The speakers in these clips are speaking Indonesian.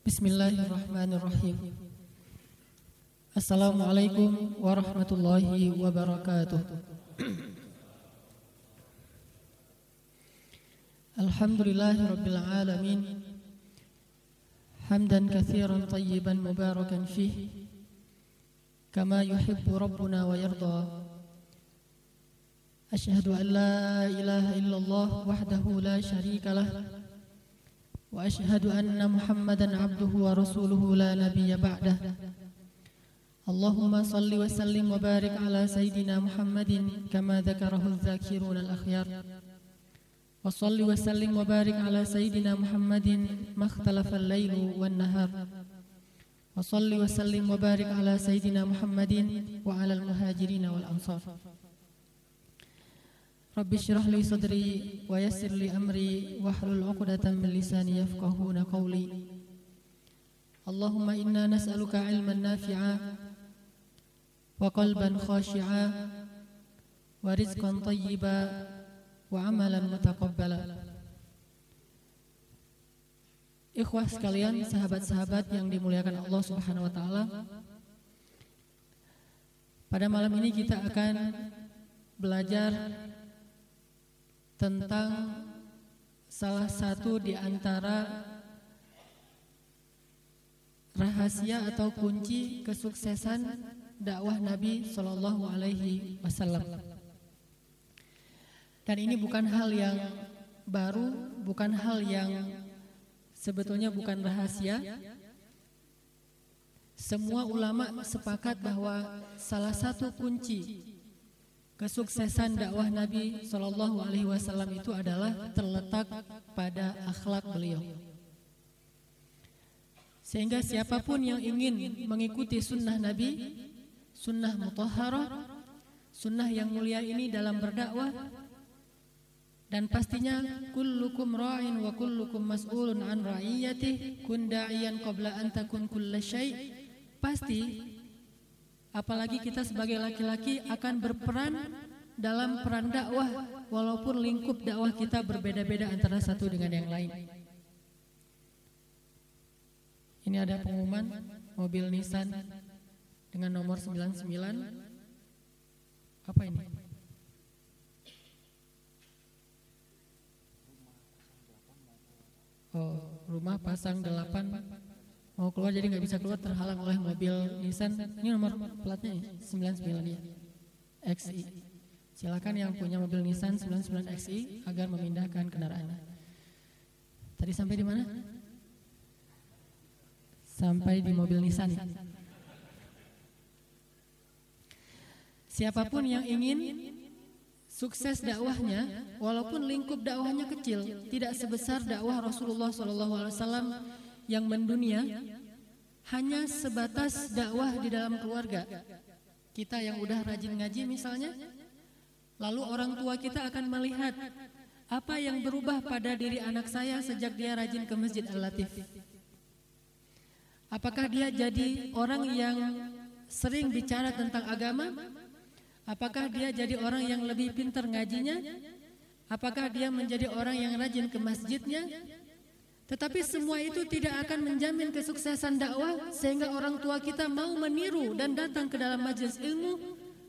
Bismillahirrahmanirrahim. Assalamualaikum warahmatullahi wabarakatuh. Alhamdulillahi rabbil alamin. Hamdan katsiran tayyiban mubarakan fih. Kama yuhibbu rabbuna wa yarda. Ashhadu an la ilaha illallah wahdahu la syarika lah. وأشهد أن محمدا عبده ورسوله لا نبي بعده. اللهم صل وسلم وبارك على سيدنا محمد كما ذكره الذاكرون الأخيار. وصل وسلم وبارك على سيدنا محمد ما اختلف الليل والنهار. وصل وسلم وبارك على سيدنا محمد وعلى المهاجرين Rabbi syrah li sadri wa yassir li amri wahlul 'uqdatam min lisani yafqahuna qawli. Allahumma inna nas'aluka 'ilman nafi'a wa qalban khashi'a wa rizqan. Ikhwah sekalian, sahabat-sahabat yang dimuliakan Allah Subhanahu wa taala. Pada malam ini kita akan belajar tentang salah satu di antara rahasia atau kunci kesuksesan dakwah Nabi Shallallahu Alaihi Wasallam. Dan ini bukan hal yang baru, bukan hal yang sebetulnya bukan rahasia. Semua ulama sepakat bahwa salah satu kunci kesuksesan dakwah Nabi Shallallahu Alaihi Wasallam itu adalah terletak pada akhlak beliau. Sehingga siapa pun yang ingin mengikuti sunnah Nabi, sunnah mutahharah, sunnah yang mulia ini dalam berdakwah, dan pastinya kullukum ra'in wa kullukum mas'ulun an ra'iyatih kun da'iyan qabla an takun kulla syai' pasti Apalagi kita sebagai laki-laki akan berperan dalam peran dakwah walaupun lingkup dakwah kita berbeda-beda antara satu dengan yang lain. Ini ada pengumuman mobil Nissan dengan nomor 99. Apa ini? Oh, rumah pasang delapan mau keluar jadi nggak bisa keluar terhalang oleh mobil Nissan. Ini nomor platnya ya 99 ya XI silakan yang punya mobil Nissan 99 XI agar memindahkan kendaraannya. Tadi sampai di mana? Sampai di mobil Nissan. Siapa pun yang ingin sukses dakwahnya walaupun lingkup dakwahnya kecil tidak sebesar dakwah Rasulullah SAW yang mendunia hanya sebatas dakwah di dalam keluarga. Kita yang udah rajin ngaji misalnya, lalu orang tua kita akan melihat apa yang berubah pada diri anak saya sejak dia rajin ke Masjid Al-Latif. Apakah dia jadi orang yang sering bicara tentang agama? Apakah dia jadi orang yang lebih pintar ngajinya? Apakah dia menjadi orang yang rajin ke masjidnya? Tetapi semua itu tidak akan menjamin kesuksesan dakwah sehingga orang tua kita mau meniru dan datang ke dalam majelis ilmu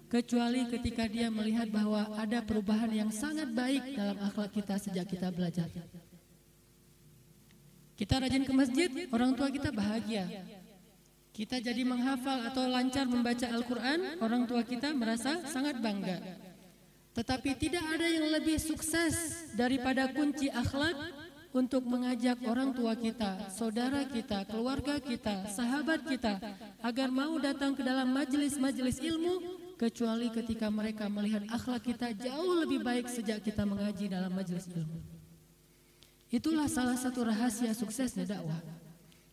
kecuali ketika dia melihat bahwa ada perubahan yang sangat baik dalam akhlak kita sejak kita belajar. Kita rajin ke masjid, orang tua kita bahagia. Kita jadi menghafal atau lancar membaca Al-Quran, orang tua kita merasa sangat bangga. Tetapi tidak ada yang lebih sukses daripada kunci akhlak untuk mengajak orang tua kita, saudara kita, keluarga kita, sahabat kita agar mau datang ke dalam majelis-majelis ilmu kecuali ketika mereka melihat akhlak kita jauh lebih baik sejak kita mengaji dalam majelis ilmu. Itulah salah satu rahasia suksesnya dakwah.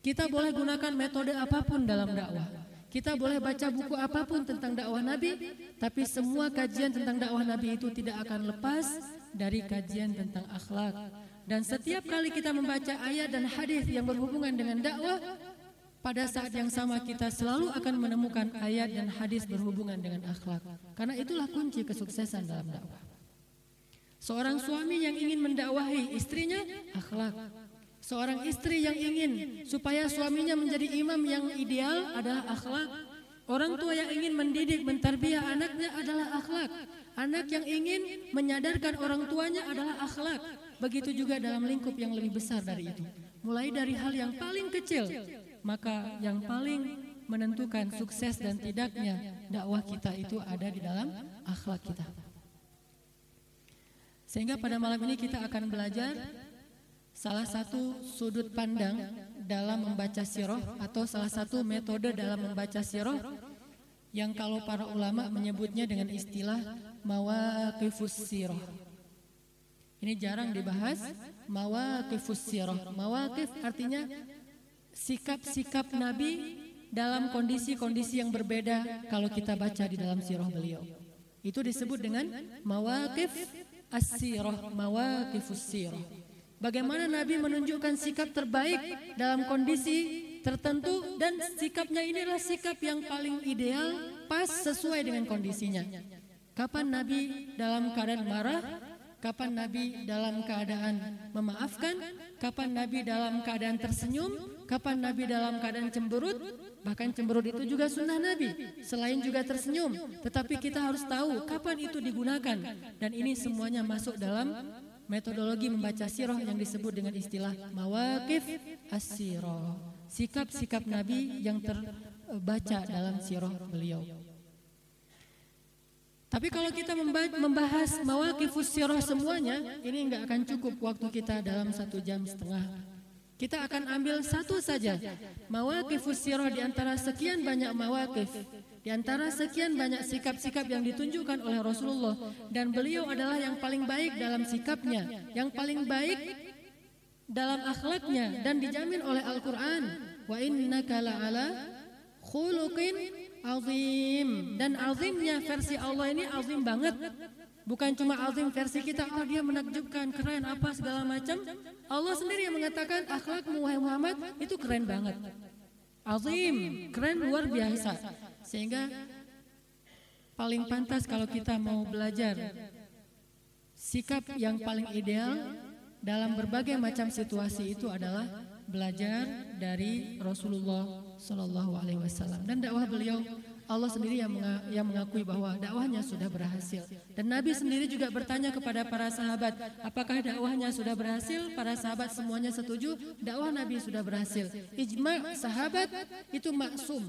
Kita boleh gunakan metode apa pun dalam dakwah. Kita boleh baca buku apa pun tentang dakwah Nabi, tapi semua kajian tentang dakwah Nabi itu tidak akan lepas dari kajian tentang akhlak, dan setiap kali kita membaca ayat dan hadis yang berhubungan dengan dakwah, pada saat yang sama kita selalu akan menemukan ayat dan hadis berhubungan dengan akhlak. Karena itulah kunci kesuksesan dalam dakwah. Seorang suami yang ingin mendakwahi istrinya, akhlak. Seorang istri yang ingin supaya suaminya menjadi imam yang ideal adalah akhlak. Orang tua yang ingin mendidik, mentarbiah anaknya adalah akhlak. Anak yang ingin menyadarkan orang tuanya adalah akhlak. Begitu juga dalam lingkup yang lebih besar dari itu. Mulai dari hal yang paling kecil, maka yang paling menentukan sukses dan tidaknya dakwah kita itu ada di dalam akhlak kita. Sehingga pada malam ini kita akan belajar salah satu sudut pandang dalam membaca sirah atau salah satu metode dalam membaca sirah yang kalau para ulama menyebutnya dengan istilah mawaqifus sirah. Ini jarang dibahas mawaqifus sirah. Mawaqif artinya sikap-sikap Nabi dalam kondisi-kondisi yang berbeda kalau kita baca di dalam sirah beliau. Itu disebut dengan mawaqif as-sirah, mawaqifus sirah. Bagaimana Nabi menunjukkan sikap terbaik dalam kondisi tertentu dan sikapnya inilah sikap yang paling ideal pas sesuai dengan kondisinya. Kapan Nabi dalam keadaan marah? Kapan Nabi dalam keadaan memaafkan? Kapan Nabi dalam keadaan tersenyum? Kapan Nabi dalam keadaan cemberut? Bahkan cemberut itu juga sunnah Nabi. Selain juga tersenyum, tetapi kita harus tahu kapan itu digunakan. Dan ini semuanya masuk dalam metodologi membaca sirah yang disebut dengan istilah mawakif as-sirah. Sikap-sikap Nabi yang terbaca dalam sirah beliau. Tapi kalau kita membahas mawakifus sirah semuanya, ini nggak akan cukup waktu kita dalam satu jam setengah. Kita akan ambil satu saja. Mawakifus sirah di antara sekian banyak mawakif. Di antara sekian banyak sikap-sikap yang ditunjukkan oleh Rasulullah. Dan beliau adalah yang paling baik dalam sikapnya. Yang paling baik dalam akhlaknya. Dan dijamin oleh Al-Quran. Wa innaka la'ala khuluqin azim. Dan azimnya versi Allah ini azim banget. bukan cuma azim versi kita oh dia menakjubkan. Keren apa segala macam. Allah sendiri yang mengatakan akhlakmu wahai Muhammad itu keren banget. azim keren luar biasa. sehingga paling pantas kalau kita mau belajar sikap yang paling ideal dalam berbagai macam situasi itu adalah belajar dari Rasulullah Shallallahu Alaihi Wasallam. Dan dakwah beliau Allah sendiri yang, yang mengakui bahwa dakwahnya sudah berhasil. Dan Nabi sendiri juga bertanya kepada para sahabat apakah dakwahnya sudah berhasil? Para sahabat semuanya setuju dakwah Nabi sudah berhasil. Ijma sahabat itu maksum.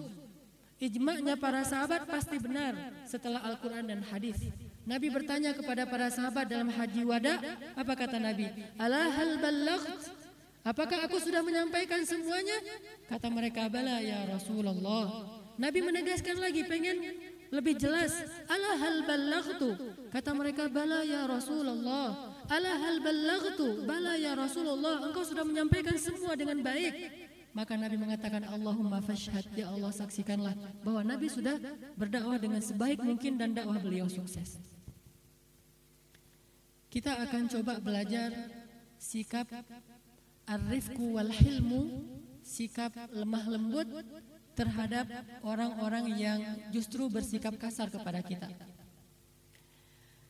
Ijma'nya para sahabat pasti benar setelah Al-Quran dan hadis. Nabi bertanya kepada para sahabat dalam haji wada apa kata Nabi? Ala hal balagh Apakah aku sudah menyampaikan semuanya? Kata mereka, bala ya Rasulullah. Nabi menegaskan lagi, pengen lebih jelas. Ala hal balaghtu. Kata mereka, bala ya Rasulullah. Ala hal balaghtu. Bala ya Rasulullah. Engkau sudah menyampaikan semua dengan baik. Maka Nabi mengatakan Allahumma fashhad ya Allah saksikanlah bahwa Nabi sudah berdakwah dengan sebaik mungkin dan dakwah beliau sukses. Kita akan coba belajar sikap Arifku wal hilmu sikap lemah lembut terhadap orang-orang yang justru bersikap kasar kepada kita.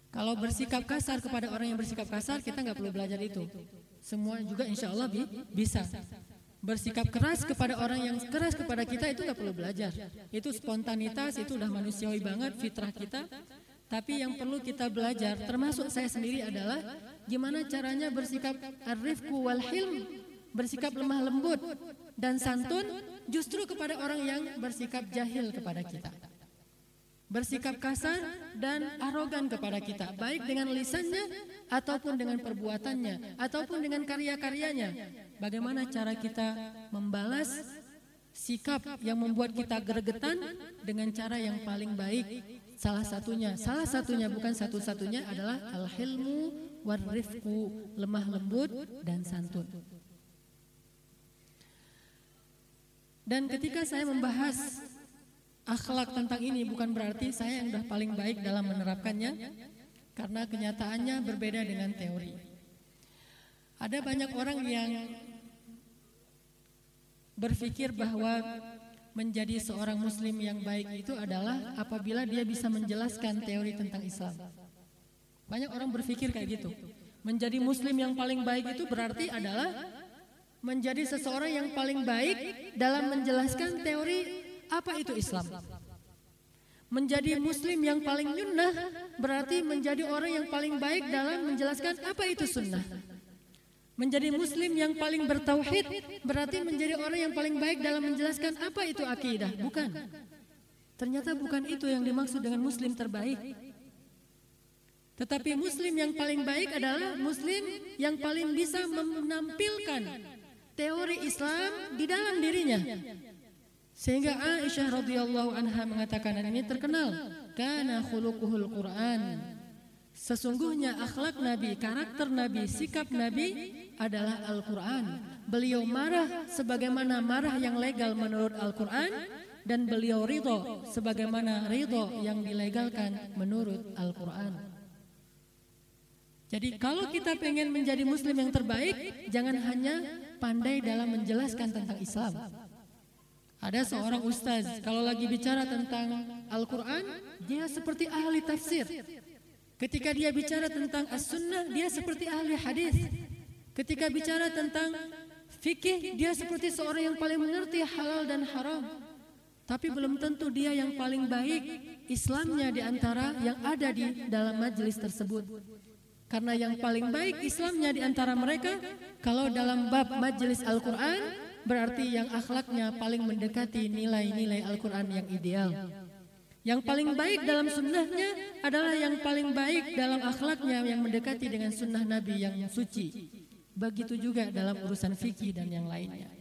Kalau bersikap kasar kepada orang yang bersikap kasar, kita nggak perlu belajar itu. Semua juga insya Allah bi bisa. Bersikap keras kepada orang yang keras kepada kita itu nggak perlu belajar. Itu spontanitas, itu udah manusiawi banget, fitrah kita. Tapi yang perlu kita belajar, termasuk saya sendiri adalah gimana caranya bersikap arifku wal hilm, bersikap lemah lembut dan santun justru kepada orang yang bersikap jahil kepada kita. Bersikap kasar dan arogan kepada kita, baik dengan lisannya ataupun dengan perbuatannya ataupun dengan karya-karyanya. Bagaimana cara kita membalas sikap yang membuat kita gregetan dengan cara yang paling baik? Salah satunya, salah satunya bukan satu-satunya adalah al-hilmu warifku, lemah lembut dan santun. Dan ketika saya membahas akhlak tentang ini bukan berarti saya yang sudah paling baik dalam menerapkannya karena kenyataannya berbeda dengan teori. Ada banyak orang yang berpikir bahwa menjadi seorang muslim yang baik itu adalah apabila dia bisa menjelaskan teori tentang Islam. Banyak orang berpikir kayak gitu. Menjadi muslim yang paling baik itu berarti adalah menjadi seseorang yang paling baik dalam menjelaskan teori apa itu Islam. Menjadi muslim yang paling nyunnah berarti menjadi orang yang paling baik dalam menjelaskan apa itu sunnah. Menjadi muslim yang paling bertauhid berarti menjadi orang yang paling baik dalam menjelaskan apa itu akidah. Bukan. Ternyata bukan itu yang dimaksud dengan muslim terbaik. Tetapi muslim yang paling baik adalah muslim yang paling bisa menampilkan teori Islam di dalam dirinya. Sehingga Aisyah radhiyallahu anha mengatakan dan ini terkenal, kana khuluquhul Quran. Sesungguhnya akhlak Nabi, karakter Nabi, sikap Nabi adalah Al-Qur'an. Beliau marah sebagaimana marah yang legal menurut Al-Qur'an dan beliau ridho sebagaimana ridho yang dilegalkan menurut Al-Qur'an. Jadi kalau kita pengen menjadi muslim yang terbaik, jangan hanya pandai dalam menjelaskan tentang Islam ada seorang ustaz kalau lagi bicara tentang Al-Quran, dia seperti ahli tafsir. Ketika dia bicara tentang as-sunnah, dia seperti ahli hadis. Ketika bicara tentang fikih, dia seperti seorang yang paling mengerti halal dan haram. Tapi belum tentu dia yang paling baik Islamnya di antara yang ada di dalam majelis tersebut. Karena yang paling baik Islamnya di antara mereka, kalau dalam bab majelis Al-Quran, berarti yang akhlaknya paling mendekati nilai-nilai Al-Quran yang ideal. Yang paling baik dalam sunnahnya adalah yang paling baik dalam akhlaknya yang mendekati dengan sunnah Nabi yang suci. Begitu juga dalam urusan fikih dan yang lainnya.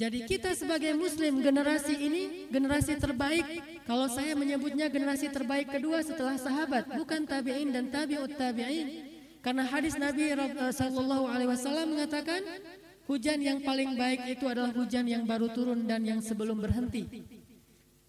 Jadi kita sebagai muslim generasi ini generasi terbaik. kalau saya menyebutnya generasi terbaik kedua setelah sahabat bukan tabi'in dan tabi'ut tabi'in. karena hadis Nabi sallallahu alaihi wasallam mengatakan Hujan yang paling baik itu adalah hujan yang baru turun dan yang sebelum berhenti.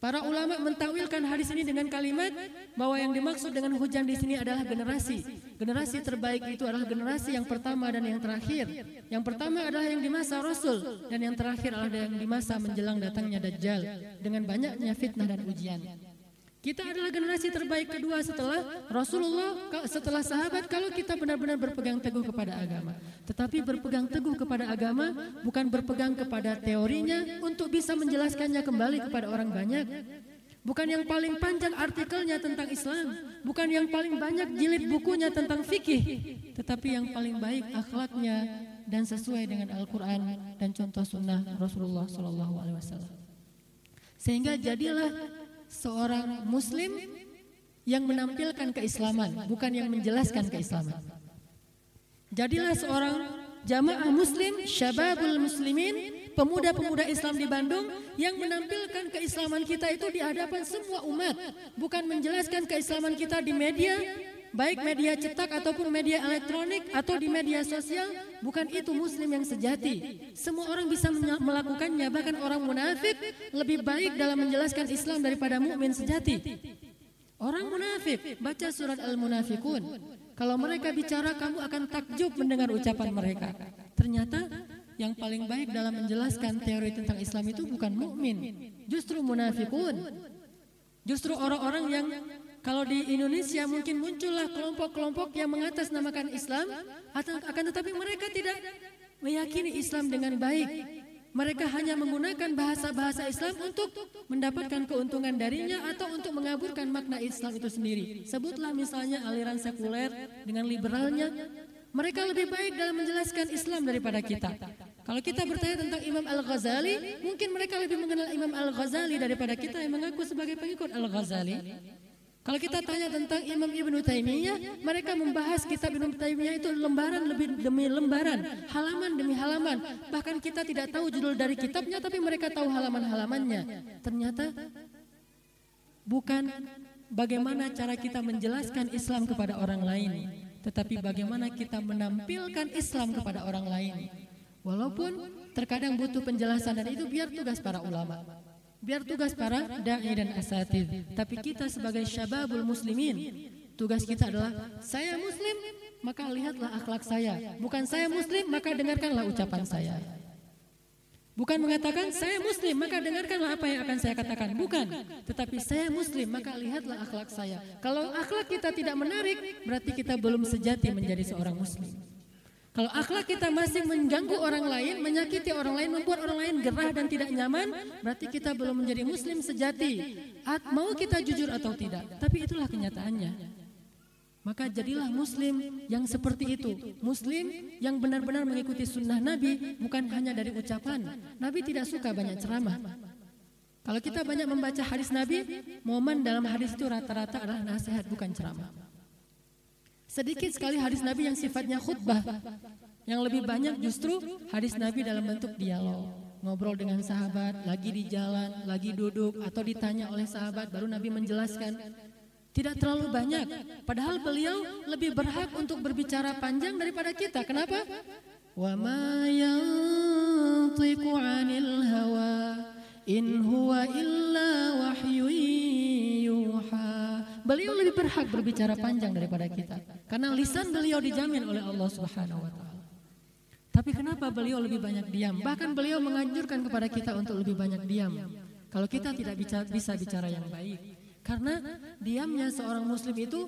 Para ulama mentawilkan hadis ini dengan kalimat bahwa yang dimaksud dengan hujan di sini adalah generasi. Generasi terbaik itu adalah generasi yang pertama dan yang terakhir. Yang pertama adalah yang di masa Rasul dan yang terakhir adalah yang di masa menjelang datangnya Dajjal dengan banyaknya fitnah dan ujian. Kita adalah generasi terbaik kedua setelah Rasulullah, setelah sahabat kalau kita benar-benar berpegang teguh kepada agama. Tetapi berpegang teguh kepada agama bukan berpegang kepada teorinya untuk bisa menjelaskannya kembali kepada orang banyak. Bukan yang paling panjang artikelnya tentang Islam, bukan yang paling banyak jilid bukunya tentang fikih, tetapi yang paling baik akhlaknya dan sesuai dengan Al-Quran dan contoh sunnah Rasulullah SAW. Sehingga jadilah seorang muslim yang menampilkan keislaman, bukan yang menjelaskan keislaman. Jadilah seorang jamaah muslim, syababul muslimin, pemuda-pemuda Islam di Bandung yang menampilkan keislaman kita itu di hadapan semua umat, bukan menjelaskan keislaman kita di media, baik media cetak ataupun media elektronik atau di media sosial, bukan itu muslim yang sejati. Semua orang bisa melakukannya, bahkan orang munafik lebih baik dalam menjelaskan Islam daripada mukmin sejati. Orang munafik, baca surat Al-Munafikun. Kalau mereka bicara, kamu akan takjub mendengar ucapan mereka. Ternyata yang paling baik dalam menjelaskan teori tentang Islam itu bukan mukmin, justru munafikun. Justru orang-orang yang kalau di Indonesia mungkin muncullah kelompok-kelompok yang mengatasnamakan Islam, akan tetapi mereka tidak meyakini Islam dengan baik. Mereka hanya menggunakan bahasa-bahasa Islam untuk mendapatkan keuntungan darinya atau untuk mengaburkan makna Islam itu sendiri. Sebutlah misalnya aliran sekuler dengan liberalnya. Mereka lebih baik dalam menjelaskan Islam daripada kita. Kalau kita bertanya tentang Imam Al-Ghazali, mungkin mereka lebih mengenal Imam Al-Ghazali daripada kita yang mengaku sebagai pengikut Al-Ghazali. Kalau kita tanya tentang Imam Ibn Taimiyah, mereka membahas kitab Ibn Taimiyah itu lembaran lebih demi lembaran, halaman demi halaman. Bahkan kita tidak tahu judul dari kitabnya, tapi mereka tahu halaman-halamannya. Ternyata bukan bagaimana cara kita menjelaskan Islam kepada orang lain, tetapi bagaimana kita menampilkan Islam kepada orang lain. Walaupun terkadang butuh penjelasan dan itu biar tugas para ulama. Biar tugas para da'i dan asatid. Tapi kita sebagai syababul muslimin, tugas kita adalah saya muslim, maka lihatlah akhlak saya. Bukan saya muslim, maka dengarkanlah ucapan saya. Bukan mengatakan saya muslim, maka dengarkanlah apa yang akan saya katakan. Bukan. Tetapi saya muslim, maka lihatlah akhlak saya. Kalau akhlak kita tidak menarik, berarti kita belum sejati menjadi seorang muslim. Kalau akhlak kita masih mengganggu orang lain, menyakiti orang lain, membuat orang lain gerah dan tidak nyaman, berarti kita belum menjadi muslim sejati. At, mau kita jujur atau tidak, tapi itulah kenyataannya. Maka jadilah muslim yang seperti itu. Muslim yang benar-benar mengikuti sunnah Nabi, bukan hanya dari ucapan. Nabi tidak suka banyak ceramah. Kalau kita banyak membaca hadis Nabi, momen dalam hadis itu rata-rata adalah nasihat, bukan ceramah. Sedikit sekali hadis Nabi yang sifatnya khutbah. Yang lebih banyak justru hadis Nabi dalam bentuk dialog. Ngobrol dengan sahabat, lagi di jalan, lagi duduk, atau ditanya oleh sahabat, baru Nabi menjelaskan. Tidak terlalu banyak. Padahal beliau lebih berhak untuk berbicara panjang daripada kita. Kenapa? Beliau lebih berhak berbicara panjang daripada kita. Karena lisan beliau dijamin oleh Allah Subhanahu wa taala. Tapi kenapa beliau lebih banyak diam? Bahkan beliau menganjurkan kepada kita untuk lebih banyak diam. Kalau kita tidak bisa, bisa bicara yang baik. Karena diamnya seorang muslim itu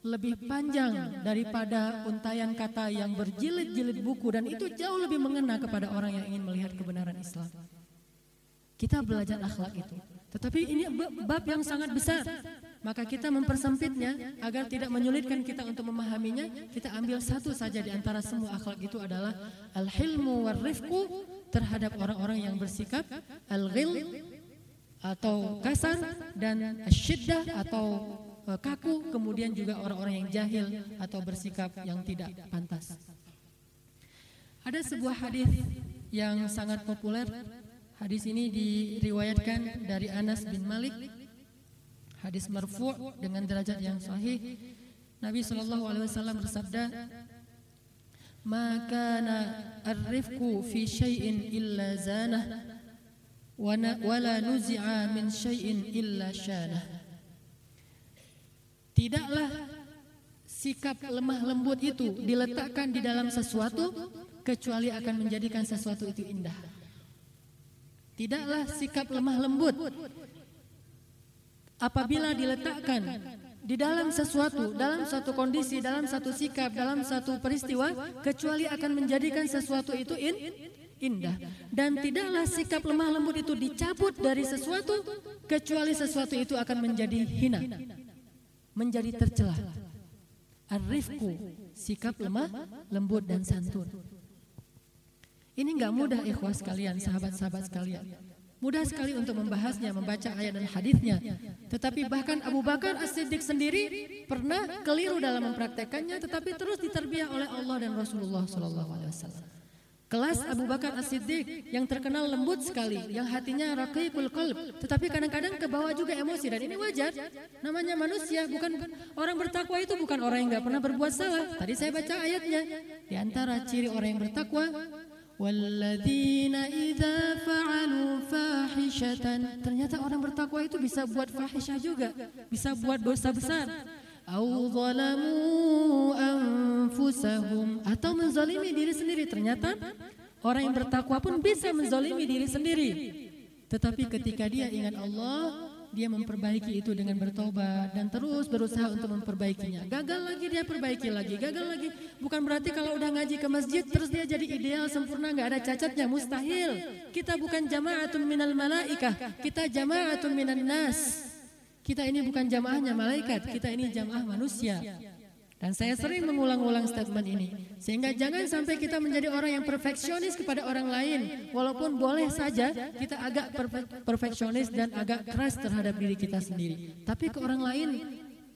lebih panjang daripada untayan kata yang berjilid-jilid buku dan itu jauh lebih mengena kepada orang yang ingin melihat kebenaran Islam. Kita belajar akhlak itu. Tetapi ini bab yang sangat besar. Maka kita mempersempitnya agar tidak menyulitkan kita untuk memahaminya. Kita ambil satu saja di antara semua akhlak itu adalah al-hilmu war-rifqu terhadap orang-orang yang bersikap al-ghil atau kasar dan syiddah atau eh, kaku kemudian juga orang-orang yang jahil atau bersikap yang tidak pantas. Ada sebuah hadis yang sangat populer. Hadis ini diriwayatkan dari Anas bin Malik hadis marfu' dengan derajat yang sahih Nabi sallallahu alaihi wasallam bersabda maka na ar-rifqu fi syai'in illa zanah wala nuzi'a min syai'in illa syanah Tidaklah sikap lemah lembut itu diletakkan di dalam sesuatu kecuali akan menjadikan sesuatu itu indah. Tidaklah sikap lemah lembut apabila diletakkan di dalam sesuatu, dalam satu kondisi, dalam satu sikap, dalam satu peristiwa, kecuali akan menjadikan sesuatu itu in, indah. Dan tidaklah sikap lemah lembut itu dicabut dari sesuatu, kecuali sesuatu itu akan menjadi hina, menjadi tercela. Arifku, sikap lemah, lembut dan santun. Ini nggak mudah ikhwas kalian, sahabat-sahabat sekalian. Mudah sekali untuk membahasnya, membaca ayat dan hadisnya. Tetapi bahkan Abu Bakar As-Siddiq sendiri pernah keliru dalam mempraktekannya, tetapi terus diterbiah oleh Allah dan Rasulullah Wasallam. Kelas Abu Bakar As-Siddiq yang terkenal lembut sekali, yang hatinya raqiqul qalb, tetapi kadang-kadang ke bawah juga emosi dan ini wajar. Namanya manusia, bukan orang bertakwa itu bukan orang yang nggak pernah berbuat salah. Tadi saya baca ayatnya. Di antara ciri orang yang bertakwa, Walladzina idza fa'alu fahishatan. Ternyata orang bertakwa itu bisa buat fahisyah juga, bisa buat dosa besar. Au zalamu anfusahum atau menzalimi diri sendiri. Ternyata orang yang bertakwa pun bisa menzalimi diri sendiri. Tetapi ketika dia ingat Allah, dia memperbaiki itu dengan bertobat dan terus berusaha untuk memperbaikinya. Gagal lagi dia perbaiki lagi, gagal lagi. Bukan berarti kalau udah ngaji ke masjid terus dia jadi ideal sempurna nggak ada cacatnya, mustahil. Kita bukan jama'atun minal malaikah, kita jama'atun minan nas. Kita ini bukan jamaahnya malaikat, kita ini jamaah manusia. Dan saya sering mengulang-ulang statement ini. Sehingga jangan sampai kita menjadi orang yang perfeksionis kepada orang lain. Walaupun boleh saja kita agak perfeksionis dan agak keras terhadap diri kita sendiri. Tapi ke orang lain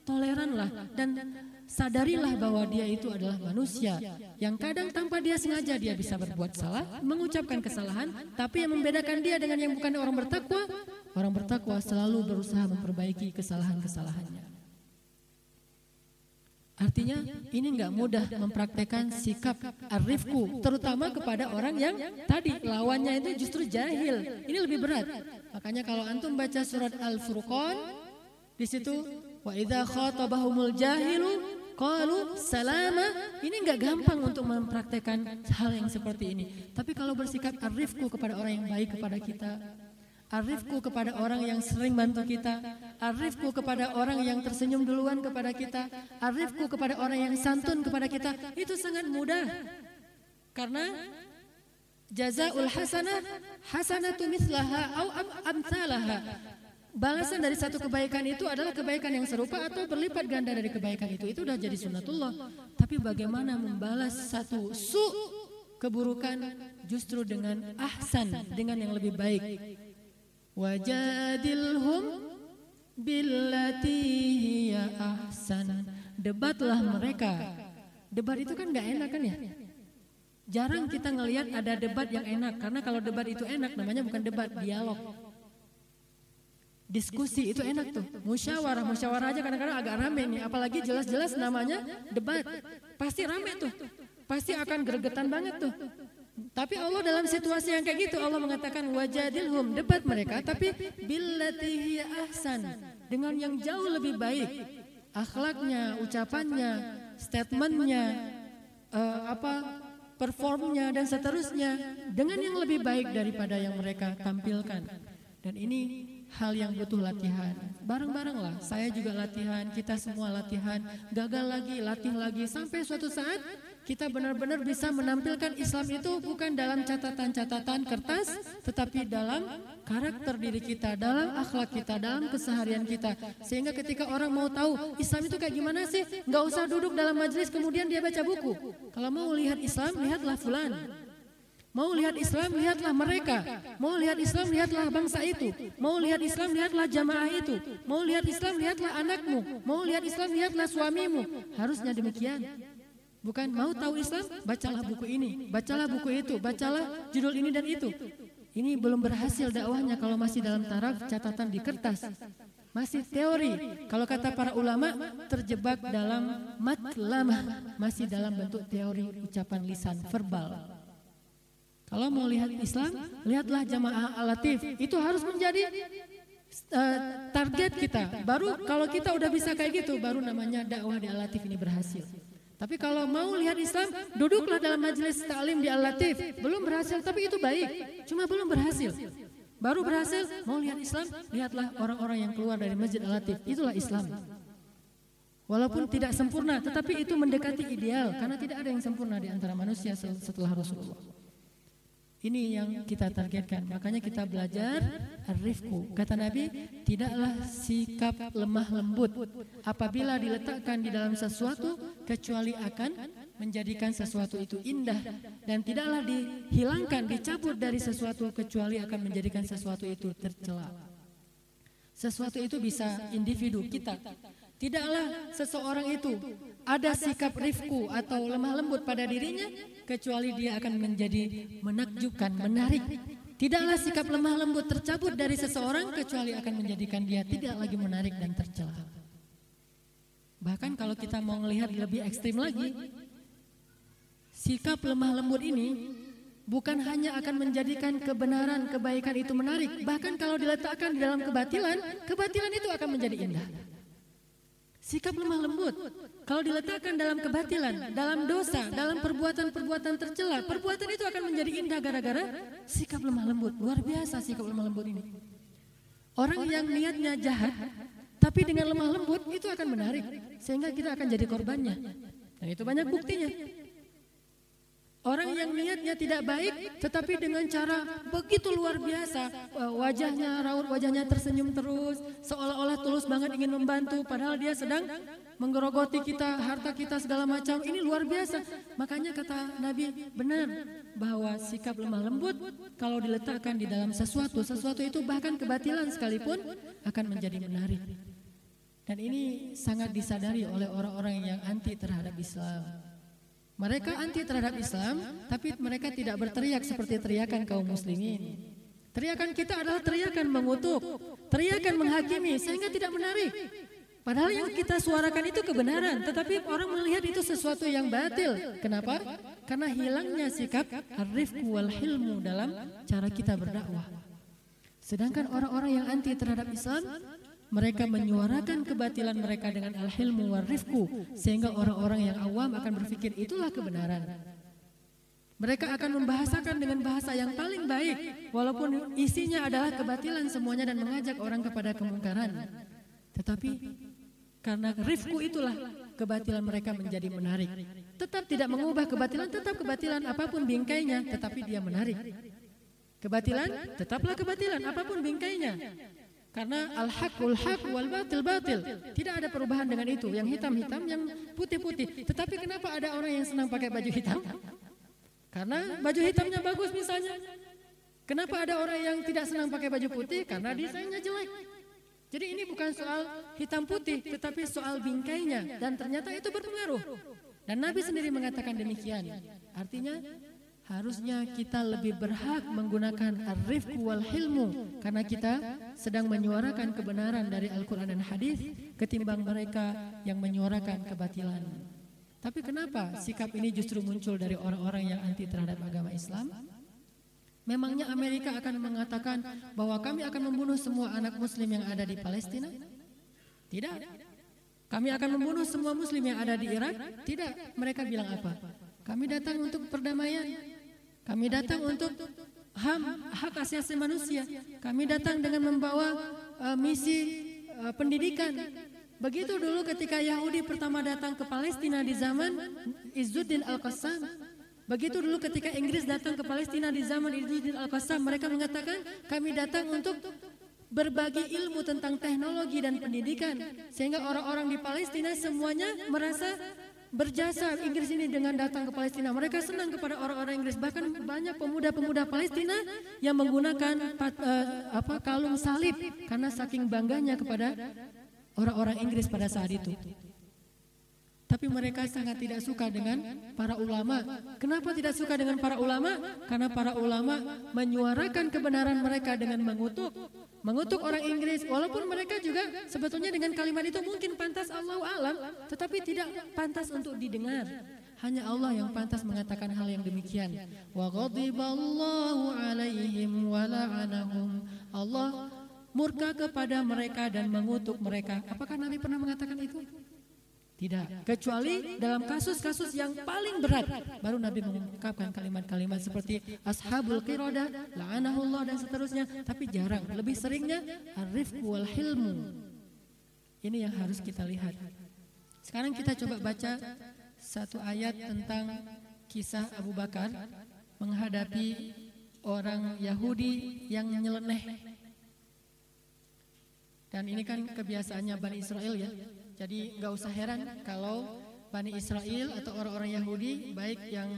toleranlah dan sadarilah bahwa dia itu adalah manusia yang kadang tanpa dia sengaja dia bisa berbuat salah, mengucapkan kesalahan, tapi yang membedakan dia dengan yang bukan orang bertakwa, orang bertakwa selalu berusaha memperbaiki kesalahan-kesalahannya. Artinya ini nggak mudah mempraktekkan sikap arifku, terutama kepada orang yang tadi lawannya itu justru jahil. Ini lebih berat. Makanya kalau antum baca surat Al-Furqan, di situ wa idza khatabahumul jahilu qalu salama. Ini nggak gampang untuk mempraktekkan hal yang seperti ini. Tapi kalau bersikap arifku kepada orang yang baik kepada kita, Arifku kepada orang yang sering bantu kita. Arifku kepada orang yang tersenyum duluan kepada kita. Arifku kepada orang yang santun kepada kita. Itu sangat mudah. Karena jazaul hasanah hasanatu mislaha au amsalaha. Balasan dari satu kebaikan itu adalah kebaikan yang serupa atau berlipat ganda dari kebaikan itu. Itu sudah jadi sunnatullah. Tapi bagaimana membalas satu su keburukan justru dengan ahsan, dengan yang lebih baik. Wajadilhum billati hiya ahsan. Debatlah mereka. Debat itu kan nggak enak kan ya? Jarang kita ngelihat ada debat yang enak karena kalau debat itu enak namanya bukan debat, dialog. Diskusi itu enak tuh. Musyawarah, musyawarah aja kadang-kadang agak rame nih. Apalagi jelas-jelas namanya debat. Pasti rame tuh. Pasti akan gregetan banget tuh. Tapi Allah dalam situasi yang kayak gitu Allah mengatakan wajadilhum debat mereka tapi billati ahsan dengan yang jauh lebih baik akhlaknya, ucapannya, statementnya, uh, apa performnya dan seterusnya dengan yang lebih baik daripada yang mereka tampilkan. Dan ini hal yang butuh latihan. Bareng-bareng lah, saya juga latihan, kita semua latihan, gagal lagi, latih lagi, sampai suatu saat kita benar-benar bisa menampilkan Islam itu bukan dalam catatan-catatan kertas, tetapi dalam karakter diri kita, dalam akhlak kita, dalam keseharian kita. Sehingga ketika orang mau tahu Islam itu kayak gimana sih, nggak usah duduk dalam majelis kemudian dia baca buku. Kalau mau lihat Islam, lihatlah fulan. Mau lihat Islam, lihatlah mereka. Mau lihat Islam, lihatlah bangsa itu. Mau lihat Islam, lihatlah jamaah itu. Mau lihat Islam, lihatlah anakmu. Mau lihat Islam, lihatlah suamimu. Harusnya demikian. Bukan mau tahu Islam, bacalah buku ini, bacalah buku itu, bacalah judul ini dan itu. Ini belum berhasil dakwahnya kalau masih dalam taraf catatan di kertas. Masih teori. Kalau kata para ulama terjebak dalam matlamah, masih dalam bentuk teori ucapan lisan verbal. Kalau mau lihat Islam, lihatlah jamaah alatif. Itu harus menjadi uh, target kita. Baru kalau kita udah bisa kayak gitu, baru namanya dakwah di alatif ini berhasil. Tapi kalau mau lihat Islam, duduklah dalam majelis taklim di alatif. Belum berhasil, tapi itu baik. Cuma belum berhasil. Baru berhasil, mau lihat Islam, lihatlah orang-orang yang keluar dari masjid alatif. Itulah Islam. Walaupun tidak sempurna, tetapi itu mendekati ideal. Karena tidak ada yang sempurna di antara manusia setelah Rasulullah. Ini yang kita targetkan. Makanya kita belajar arifku. Kata Nabi, tidaklah sikap lemah lembut apabila diletakkan di dalam sesuatu kecuali akan menjadikan sesuatu itu indah dan tidaklah dihilangkan, dicabut dari sesuatu kecuali akan menjadikan sesuatu itu tercela. Sesuatu itu bisa individu kita. Tidaklah seseorang itu ada sikap rifku atau lemah lembut pada dirinya kecuali dia akan menjadi menakjubkan, menarik. Tidaklah sikap lemah lembut tercabut dari seseorang kecuali akan menjadikan dia tidak lagi menarik dan tercela. Bahkan kalau kita mau melihat lebih ekstrim lagi, sikap lemah lembut ini bukan hanya akan menjadikan kebenaran, kebaikan itu menarik, bahkan kalau diletakkan di dalam kebatilan, kebatilan itu akan menjadi indah. Sikap lemah lembut. Kalau diletakkan dalam kebatilan, dalam dosa, dalam perbuatan-perbuatan tercela, perbuatan itu akan menjadi indah gara-gara sikap lemah lembut. Luar biasa sikap lemah lembut ini. Orang yang niatnya jahat, tapi dengan lemah lembut itu akan menarik. Sehingga kita akan jadi korbannya. Dan itu banyak buktinya. Orang yang niatnya tidak baik tetapi dengan cara begitu luar biasa. wajahnya raut wajahnya tersenyum terus seolah-olah tulus banget ingin membantu padahal dia sedang menggerogoti kita harta kita segala macam. Ini luar biasa. Makanya kata Nabi benar bahwa sikap lemah lembut kalau diletakkan di dalam sesuatu sesuatu itu bahkan kebatilan sekalipun akan menjadi menarik. Dan ini sangat disadari oleh orang-orang yang anti terhadap Islam mereka anti terhadap Islam, tapi mereka tidak berteriak seperti teriakan kaum muslimin. Teriakan kita adalah teriakan mengutuk, teriakan menghakimi, sehingga tidak menarik. Padahal yang kita suarakan itu kebenaran, tetapi orang melihat itu sesuatu yang batil. Kenapa? Karena hilangnya sikap arifku wal hilmu dalam cara kita berdakwah. Sedangkan orang-orang yang anti terhadap Islam mereka menyuarakan kebatilan mereka dengan al-hilmu warifku sehingga orang-orang yang awam akan berpikir itulah kebenaran. Mereka akan membahasakan dengan bahasa yang paling baik walaupun isinya adalah kebatilan semuanya dan mengajak orang kepada kemungkaran. Tetapi karena rifku itulah kebatilan mereka menjadi menarik. Tetap tidak mengubah kebatilan, tetap kebatilan apa pun bingkainya, tetapi dia menarik. Kebatilan, tetaplah kebatilan apa pun bingkainya. Karena al-haqul haq wal batil batil. Tidak ada perubahan dengan itu. Yang hitam-hitam, yang putih-putih. Tetapi kenapa ada orang yang senang pakai baju hitam? Karena baju hitamnya bagus misalnya. Kenapa ada orang yang tidak senang pakai baju putih? Karena desainnya jelek. Jadi ini bukan soal hitam putih, tetapi soal bingkainya. Dan ternyata itu berpengaruh. Dan Nabi sendiri mengatakan demikian. Artinya harusnya kita lebih berhak menggunakan arif wal hilmu karena kita sedang menyuarakan kebenaran dari Al-Quran dan hadis ketimbang mereka yang menyuarakan kebatilan. Tapi kenapa sikap ini justru muncul dari orang-orang yang anti terhadap agama Islam? Memangnya Amerika akan mengatakan bahwa kami akan membunuh semua anak muslim yang ada di Palestina? Tidak. Kami akan membunuh semua muslim yang ada di Irak? Tidak. Mereka bilang apa? Kami datang untuk perdamaian. Kami datang untuk ham, hak asasi manusia. Kami datang dengan membawa uh, misi uh, pendidikan. Begitu dulu ketika Yahudi pertama datang ke Palestina di zaman Izzuddin Al-Qassam. Begitu dulu ketika Inggris datang ke Palestina di zaman Izzuddin Al-Qassam, mereka mengatakan kami datang untuk berbagi ilmu tentang teknologi dan pendidikan sehingga orang-orang di Palestina semuanya merasa berjasa Inggris ini dengan datang ke Palestina. Mereka senang kepada orang-orang Inggris. Bahkan banyak pemuda-pemuda Palestina yang menggunakan pat, uh, apa kalung salib karena saking bangganya kepada orang-orang Inggris pada saat itu. Tapi mereka sangat tidak suka dengan para ulama. Kenapa tidak suka dengan para ulama? Karena para ulama menyuarakan kebenaran mereka dengan mengutuk. Mengutuk orang Inggris. Walaupun mereka juga sebetulnya dengan kalimat itu mungkin pantas Allah alam tetapi tidak pantas untuk didengar. Hanya Allah yang pantas mengatakan hal yang demikian. Wa ghadiballahu alaihim wa la'anahum. Allah murka kepada mereka dan mengutuk mereka. Apakah Nabi pernah mengatakan itu tidak, kecuali dalam kasus-kasus yang paling berat baru Nabi mengungkapkan kalimat-kalimat seperti ashabul qiroda, la'anahullah dan seterusnya, tapi jarang. Lebih seringnya arif wal hilmu. Ini yang harus kita lihat. Sekarang kita coba baca satu ayat tentang kisah Abu Bakar menghadapi orang Yahudi yang nyeleneh. Dan ini kan kebiasaannya Bani Israel ya jadi nggak usah heran kalau Bani Israel atau orang-orang Yahudi baik yang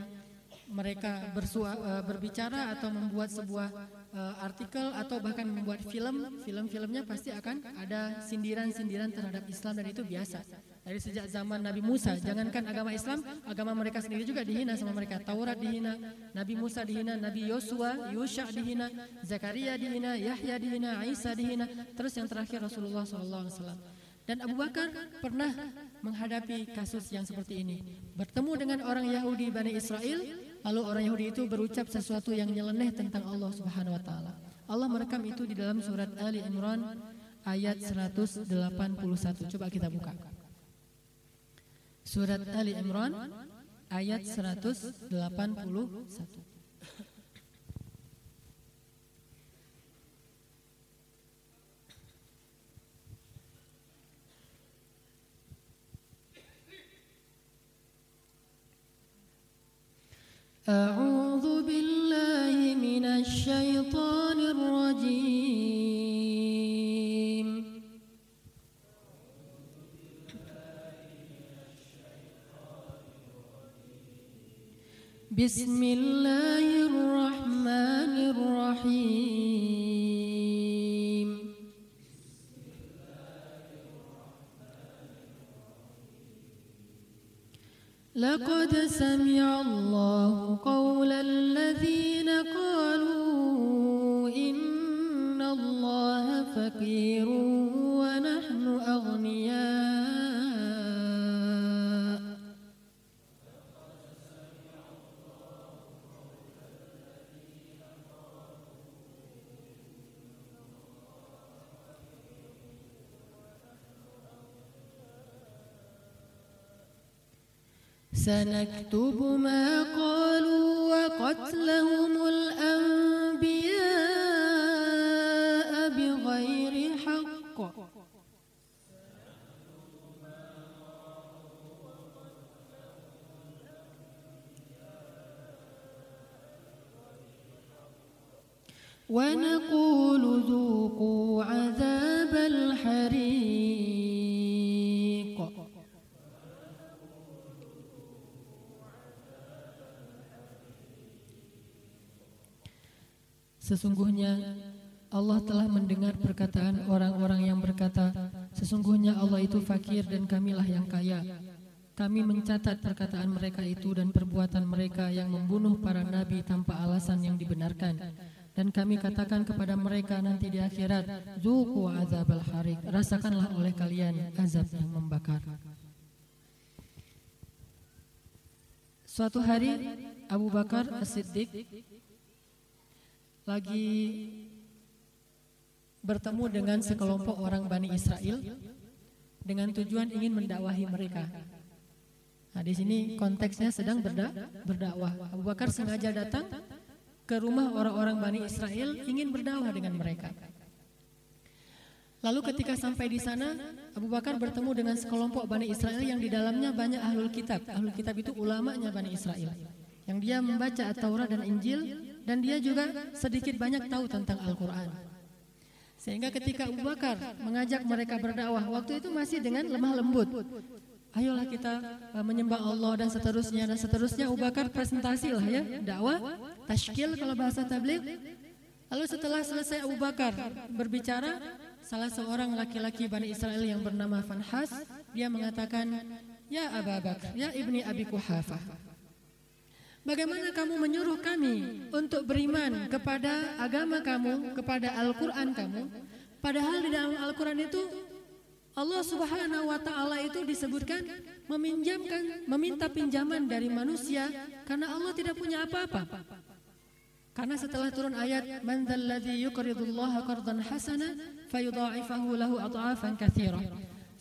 mereka bersua, uh, berbicara atau membuat sebuah uh, artikel atau bahkan membuat film, film-filmnya pasti akan ada sindiran-sindiran terhadap Islam dan itu biasa. Dari sejak zaman Nabi Musa, jangankan agama Islam, agama mereka sendiri juga dihina sama mereka. Taurat dihina, Nabi Musa dihina, Nabi Yosua, Yusha dihina, Zakaria dihina, Yahya dihina, Isa dihina, terus yang terakhir Rasulullah SAW. Dan Abu Bakar pernah menghadapi kasus yang seperti ini. Bertemu dengan orang Yahudi Bani Israel, lalu orang Yahudi itu berucap sesuatu yang nyeleneh tentang Allah Subhanahu wa taala. Allah merekam itu di dalam surat Ali Imran ayat 181. Coba kita buka. Surat Ali Imran ayat 181. أعوذ بالله من الشيطان الرجيم. بسم الله الرحمن الرحيم. لقد سمع الله سنكتب ما قالوا وقتلهم الأنبياء Sesungguhnya Allah telah mendengar perkataan orang-orang yang berkata, sesungguhnya Allah itu fakir dan kamilah yang kaya. Kami mencatat perkataan mereka itu dan perbuatan mereka yang membunuh para nabi tanpa alasan yang dibenarkan. Dan kami katakan kepada mereka nanti di akhirat, Zuku azab al-harik, rasakanlah oleh kalian azab yang membakar. Suatu hari Abu Bakar As-Siddiq lagi bertemu dengan sekelompok orang Bani Israel dengan tujuan ingin mendakwahi mereka. Nah, di sini konteksnya sedang berda berdakwah. Abu Bakar sengaja datang ke rumah orang-orang Bani Israel ingin berdakwah dengan mereka. Lalu ketika sampai di sana, Abu Bakar bertemu dengan sekelompok Bani Israel yang di dalamnya banyak ahlul kitab. Ahlul kitab itu ulamanya Bani Israel. Yang dia membaca Taurat dan Injil dan dia juga sedikit banyak tahu tentang Al-Quran. Sehingga ketika Abu Bakar mengajak mereka berdakwah, waktu itu masih dengan lemah lembut. Ayolah kita uh, menyembah Allah dan seterusnya dan seterusnya. Abu Bakar presentasi lah ya, dakwah, tashkil kalau bahasa tabligh. Lalu setelah selesai Abu Bakar berbicara, salah seorang laki-laki Bani Israel yang bernama Fanhas, dia mengatakan, Ya Abu Bakar, ya Ibni Abi Kuhafah, Bagaimana kamu menyuruh kami untuk beriman kepada agama kamu, kepada Al-Quran kamu, padahal di dalam Al-Quran itu Allah Subhanahu wa taala itu disebutkan meminjamkan meminta pinjaman dari manusia karena Allah tidak punya apa-apa. Karena setelah turun ayat man dzalladzi yuqridullaha qardan hasana fayudha'ifahu lahu adhafan katsira.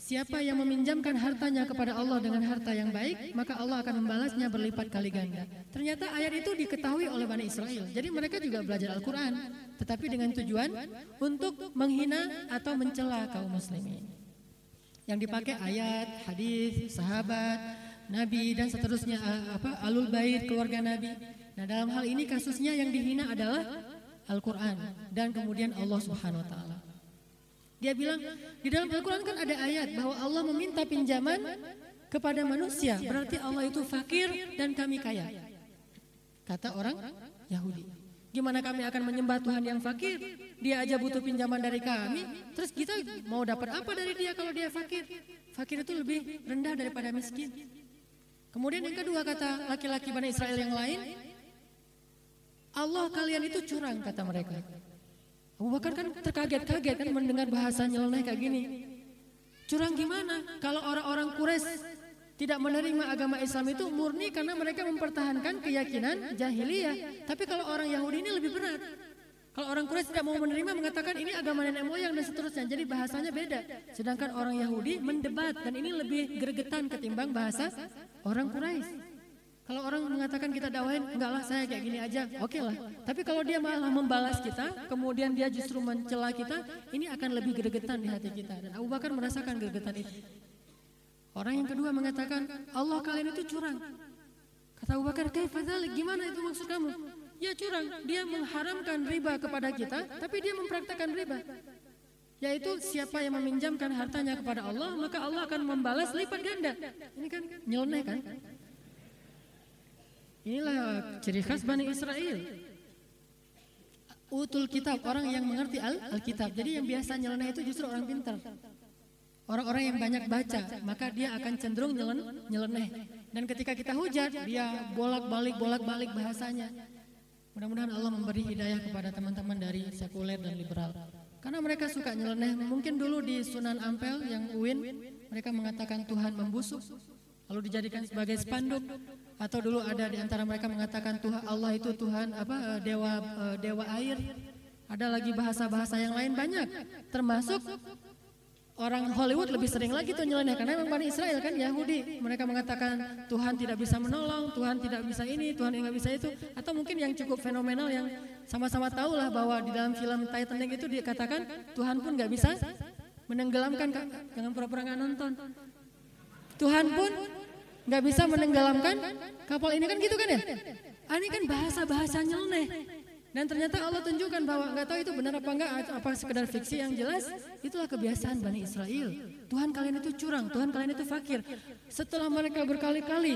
Siapa yang meminjamkan hartanya kepada Allah dengan harta yang baik, maka Allah akan membalasnya berlipat kali ganda. Ternyata ayat itu diketahui oleh Bani Israel. Jadi mereka juga belajar Al-Quran, tetapi dengan tujuan untuk menghina atau mencela kaum muslimin. Yang dipakai ayat, hadis, sahabat, nabi dan seterusnya apa alul bait keluarga nabi. Nah, dalam hal ini kasusnya yang dihina adalah Al-Quran dan kemudian Allah Subhanahu wa taala. Dia bilang di dalam Al-Quran kan ada ayat bahwa Allah meminta pinjaman kepada manusia. Berarti Allah itu fakir dan kami kaya. Kata orang Yahudi. Gimana kami akan menyembah Tuhan yang fakir? Dia aja butuh pinjaman dari kami. Terus kita mau dapat apa dari dia kalau dia fakir? Fakir itu lebih rendah daripada miskin. Kemudian yang kedua kata laki-laki Bani Israel yang lain, Allah kalian itu curang kata mereka. Abu Bakar kan terkaget-kaget kan mendengar bahasa nyeleneh kayak gini. Curang gimana? Kalau orang-orang Quraisy tidak menerima agama Islam itu murni karena mereka mempertahankan keyakinan jahiliyah. Tapi kalau orang Yahudi ini lebih berat. Kalau orang Quraisy tidak mau menerima mengatakan ini agama nenek moyang dan seterusnya. Jadi bahasanya beda. Sedangkan orang Yahudi mendebat dan ini lebih gregetan ketimbang bahasa orang Quraisy. Kalau orang mengatakan kita dakwahin, enggak lah saya kayak gini aja, oke lah. Tapi kalau dia malah membalas kita, kemudian dia justru mencela kita, ini akan lebih gregetan di hati kita. Dan Abu Bakar merasakan gregetan itu. Orang yang kedua mengatakan, Allah kalian itu curang. Kata Abu Bakar, gimana itu maksud kamu? Ya curang, dia mengharamkan riba kepada kita, tapi dia mempraktekkan riba. Yaitu siapa yang meminjamkan hartanya kepada Allah, maka Allah akan membalas lipat ganda. Ini kan nyeleneh kan? Inilah ciri khas Bani Israel. Utul kitab, orang yang mengerti Alkitab. Jadi yang biasa nyeleneh itu justru orang pintar. Orang-orang yang banyak baca, maka dia akan cenderung nyelen, nyeleneh. Dan ketika kita hujat, dia bolak-balik, bolak-balik bahasanya. Mudah-mudahan Allah memberi hidayah kepada teman-teman dari sekuler dan liberal. Karena mereka suka nyeleneh. Mungkin dulu di Sunan Ampel yang UIN, mereka mengatakan Tuhan membusuk lalu dijadikan sebagai spanduk atau dulu ada di antara mereka mengatakan Tuhan Allah itu Tuhan apa eh, dewa eh, dewa air. Ada lagi bahasa-bahasa yang lain banyak. Termasuk orang Hollywood lebih sering lagi tuh nyeleneh karena memang Bani Israel kan Yahudi. Mereka mengatakan Tuhan tidak bisa menolong Tuhan tidak bisa ini Tuhan yang bisa itu. Atau mungkin yang cukup fenomenal yang sama-sama tahu lah bahwa di dalam film Titanic itu dikatakan Tuhan pun nggak bisa menenggelamkan jangan pura-pura nggak nonton. Tuhan pun nggak bisa menenggelamkan kapal ini kan gitu kan ya? Ah, ini kan bahasa-bahasa nyeleneh. Dan ternyata Allah tunjukkan bahwa nggak tahu itu benar apa enggak, apa sekedar fiksi yang jelas, itulah kebiasaan Bani Israel. Tuhan kalian itu curang, Tuhan kalian itu fakir. Setelah mereka berkali-kali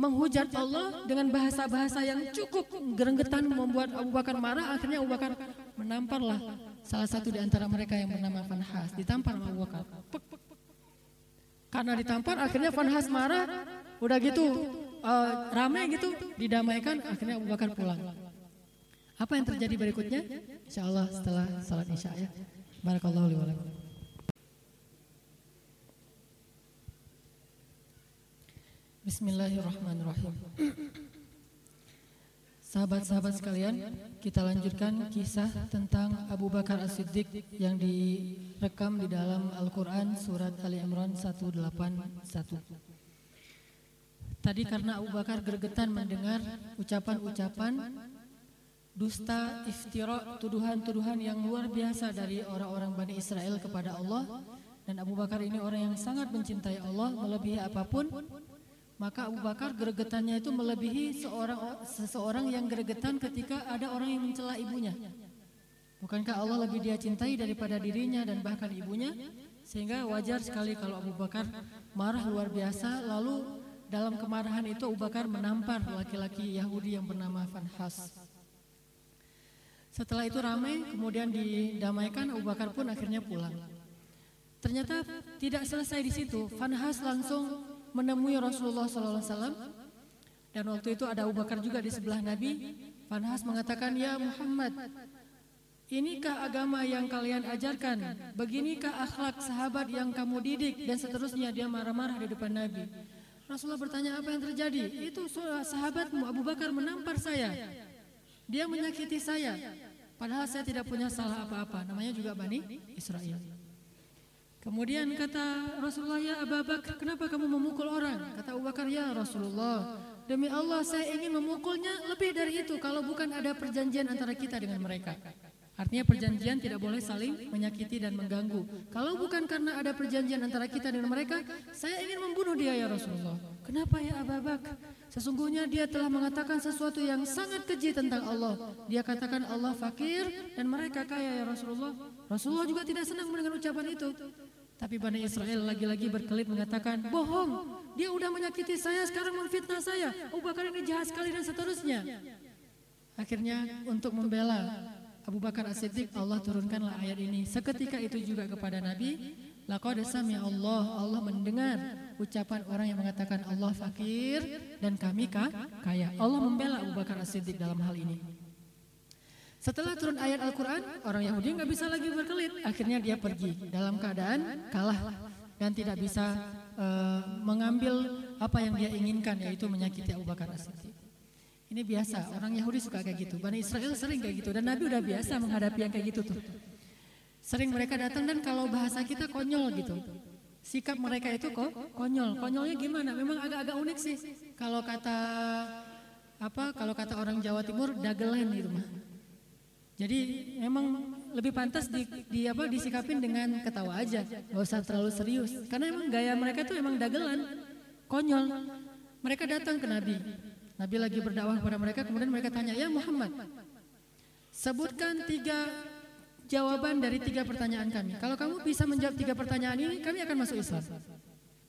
menghujat Allah dengan bahasa-bahasa yang cukup gerenggetan membuat Abu Bakar marah, akhirnya Abu Bakar menamparlah salah satu di antara mereka yang bernama Fanhas, ditampar Abu Bakar. Karena ditampar, akhirnya Fanhas marah, udah gitu, uh, ramai gitu, didamaikan, akhirnya Abu Bakar pulang. Apa yang terjadi berikutnya? Insya Allah setelah salat isya ya. Barakallahu li. Bismillahirrahmanirrahim. Sahabat-sahabat sekalian, kita lanjutkan kisah tentang Abu Bakar As-Siddiq yang direkam di dalam Al-Quran surat Ali Imran 181. Tadi karena Abu Bakar gergetan mendengar ucapan-ucapan dusta, iftira, tuduhan-tuduhan yang luar biasa dari orang-orang Bani Israel kepada Allah dan Abu Bakar ini orang yang sangat mencintai Allah melebihi apa pun maka Abu Bakar gregetannya itu melebihi seorang seseorang yang gregetan ketika ada orang yang mencela ibunya. Bukankah Allah lebih dia cintai daripada dirinya dan bahkan ibunya? Sehingga wajar sekali kalau Abu Bakar marah luar biasa lalu dalam kemarahan itu Abu Bakar menampar laki-laki Yahudi yang bernama Fanhas. Setelah itu ramai, kemudian didamaikan, Abu Bakar pun akhirnya pulang. Ternyata tidak selesai di situ. Fanhas langsung menemui Rasulullah SAW dan waktu itu ada Abu Bakar juga di sebelah Nabi. Fanhas mengatakan, Ya Muhammad, inikah agama yang kalian ajarkan? Beginikah akhlak sahabat yang kamu didik? Dan seterusnya dia marah-marah di depan Nabi. Rasulullah bertanya apa yang terjadi? Itu sahabatmu Abu Bakar menampar saya. Dia menyakiti saya. Padahal saya tidak punya salah apa-apa. Namanya juga Bani Israel. Kemudian kata Rasulullah, ya Abu Bakar, kenapa kamu memukul orang? Kata Abu Bakar, ya Rasulullah, demi Allah saya ingin memukulnya lebih dari itu kalau bukan ada perjanjian antara kita dengan mereka. Artinya perjanjian tidak boleh saling menyakiti dan mengganggu. Kalau bukan karena ada perjanjian antara kita dengan mereka, saya ingin membunuh dia ya Rasulullah. Kenapa ya Abu Bakar? Sesungguhnya dia telah mengatakan sesuatu yang sangat keji tentang Allah. Dia katakan Allah fakir dan mereka kaya ya Rasulullah. Rasulullah juga tidak senang mendengar ucapan itu. Tapi Bani Israel lagi-lagi berkelit mengatakan, bohong, dia udah menyakiti saya, sekarang memfitnah saya. Abu Bakar ini jahat sekali dan seterusnya. Akhirnya untuk membela Abu Bakar As-Siddiq Allah turunkanlah ayat ini. Seketika itu juga kepada Nabi, laqad sami Allah, Allah mendengar ucapan orang yang mengatakan Allah fakir dan kami kaya. Allah membela Abu Bakar As-Siddiq dalam hal ini. Setelah turun ayat Al-Quran, orang Yahudi nggak bisa lagi berkelit. Akhirnya dia pergi dalam keadaan kalah dan tidak bisa uh, mengambil apa yang dia inginkan, yaitu menyakiti Abu Bakar As-Siddiq. Ini biasa, orang Yahudi suka kayak gitu. Bani Israel sering kayak gitu dan Nabi udah biasa menghadapi yang kayak gitu tuh. Sering mereka datang dan kalau bahasa kita konyol gitu. Sikap mereka itu kok konyol. Konyolnya gimana? Memang agak-agak unik sih. Kalau kata apa? Kalau kata orang Jawa Timur dagelan gitu mah. Jadi memang lebih pantas di, di apa disikapin dengan ketawa aja, nggak usah terlalu serius. Karena emang gaya mereka tuh emang dagelan, konyol. Mereka datang ke Nabi, Nabi lagi berdakwah kepada mereka, kemudian mereka tanya, ya Muhammad, sebutkan tiga jawaban dari tiga pertanyaan kami. Kalau kamu bisa menjawab tiga pertanyaan ini, kami akan masuk Islam.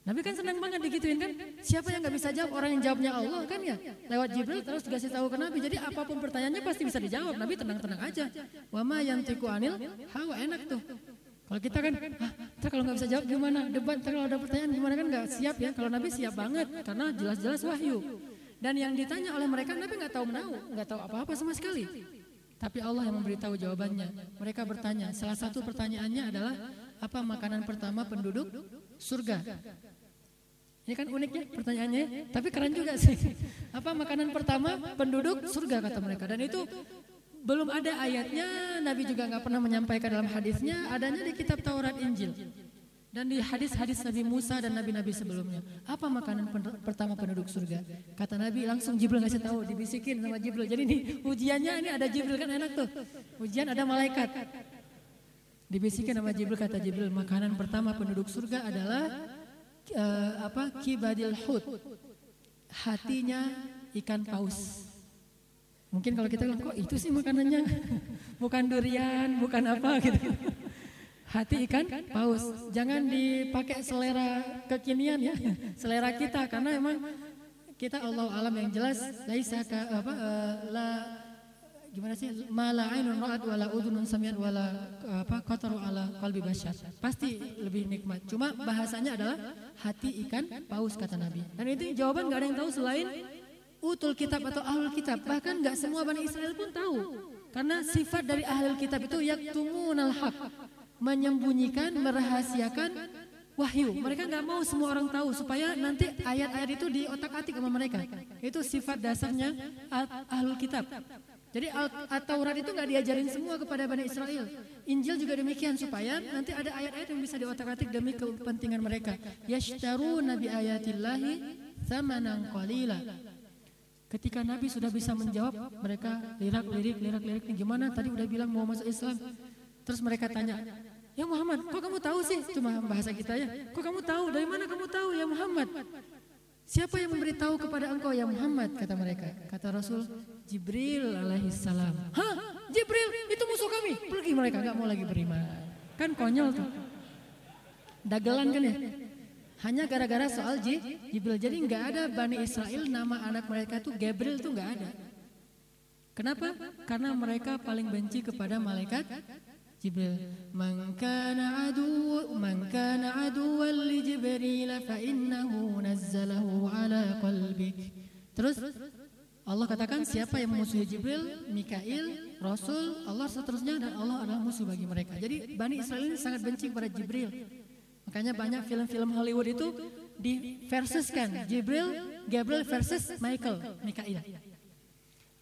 Nabi kan senang banget digituin kan? Siapa yang nggak bisa jawab? Orang yang jawabnya Allah kan ya? Lewat Jibril terus dikasih tahu ke Nabi. Jadi apa pun pertanyaannya pasti bisa dijawab. Nabi tenang-tenang aja. Wama yang tiku anil, hawa enak tuh. Kalau kita kan, ah, kalau nggak bisa jawab gimana? Debat, kalau ada pertanyaan gimana kan nggak siap ya? Kalau Nabi siap banget karena jelas-jelas wahyu. Dan yang ditanya oleh mereka Nabi nggak tahu menahu, nggak tahu apa-apa sama sekali. Tapi Allah yang memberitahu jawabannya. Mereka bertanya, salah satu pertanyaannya adalah apa makanan pertama penduduk surga? Ini kan uniknya pertanyaannya, tapi keren juga sih. Apa makanan pertama penduduk surga kata mereka. Dan itu belum ada ayatnya, Nabi juga nggak pernah menyampaikan dalam hadisnya, adanya di kitab Taurat Injil. Dan di hadis-hadis Nabi Musa dan Nabi-Nabi sebelumnya. Apa makanan pertama penduduk surga? Kata Nabi langsung Jibril ngasih tahu, dibisikin sama Jibril. Jadi ini ujiannya ini ada Jibril kan enak tuh. Ujian ada malaikat. Dibisikin sama Jibril kata Jibril, makanan pertama penduduk surga adalah uh, apa? Kibadil hut. Hatinya ikan paus. Mungkin kalau kita bilang kok itu sih makanannya bukan durian, bukan apa gitu. Hati ikan paus. Jangan dipakai selera kekinian ya, selera kita karena emang kita Allah alam yang jelas laisa ka, apa uh, la gimana sih? Mala ainun ra'at wala udhunun samiat wala apa qataru ala qalbi basyar pasti lebih nikmat. Cuma bahasanya adalah hati ikan paus kata Nabi. Dan itu jawaban gak ada yang tahu selain utul kitab atau ahlul kitab. Bahkan gak semua Bani Israel pun tahu. Karena sifat dari ahlul kitab itu yaktumunal haq menyembunyikan merahasiakan wahyu. Mereka nggak mau semua orang tahu supaya nanti ayat-ayat itu di otak-atik sama mereka. Itu sifat dasarnya ahlul kitab. Jadi Taurat itu nggak diajarin semua kepada Bani Israel. Injil juga demikian supaya nanti ada ayat-ayat yang bisa diotak-atik demi kepentingan mereka. Yashtaru nabi ayatillahi thamanan qalila. Ketika Nabi sudah bisa menjawab, mereka lirak-lirik, lirak-lirik gimana? Tadi udah bilang mau masuk Islam. Terus mereka tanya, Ya Muhammad, kok kamu tahu sih? Cuma bahasa kita ya. Kok kamu tahu? Dari mana kamu tahu ya Muhammad? Siapa yang memberitahu kepada engkau ya Muhammad? Kata mereka. Kata Rasul, Jibril alaihissalam. Hah? Jibril itu musuh kami. Pergi mereka nggak mau lagi beriman. Kan konyol tuh. Dagelan kan ya? Hanya gara-gara soal Jibril. Jadi nggak ada Bani Israel nama anak mereka tuh Gabriel tuh nggak ada. Kenapa? Karena mereka paling benci kepada malaikat Kana adu man kana aduwwan li Jibril fa innahu nazzalahu ala qalbik. Terus Allah katakan siapa yang memusuhi Jibril, Mikail, Rasul, Allah seterusnya dan Allah adalah musuh bagi mereka. Jadi Bani Israel ini sangat benci kepada Jibril. Makanya banyak film-film Hollywood itu di versuskan Jibril, Gabriel versus Michael, Mikail.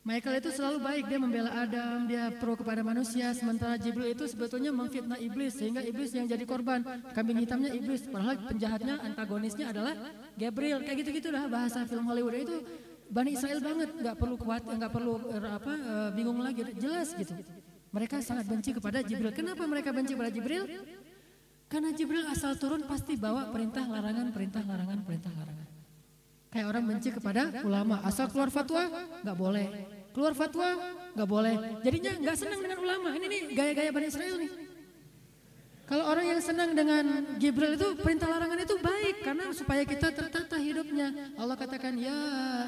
Michael itu selalu baik, dia membela Adam, dia pro kepada manusia, sementara Jibril itu sebetulnya memfitnah iblis, sehingga iblis yang jadi korban. Kambing hitamnya iblis, padahal penjahatnya, antagonisnya adalah Gabriel. Kayak gitu-gitu lah bahasa film Hollywood itu Bani Israel banget, nggak perlu kuat, nggak perlu er, apa uh, bingung lagi, jelas gitu. Mereka sangat benci kepada Jibril. Kenapa mereka benci kepada Jibril? Karena Jibril asal turun pasti bawa perintah larangan, perintah larangan, perintah larangan. Kayak orang benci kepada ulama, asal keluar fatwa nggak boleh. Keluar fatwa nggak boleh. Jadinya nggak senang dengan ulama. Ini nih gaya-gaya Bani Israel nih. Kalau orang yang senang dengan Jibril itu perintah larangan itu baik karena supaya kita tertata hidupnya. Allah katakan ya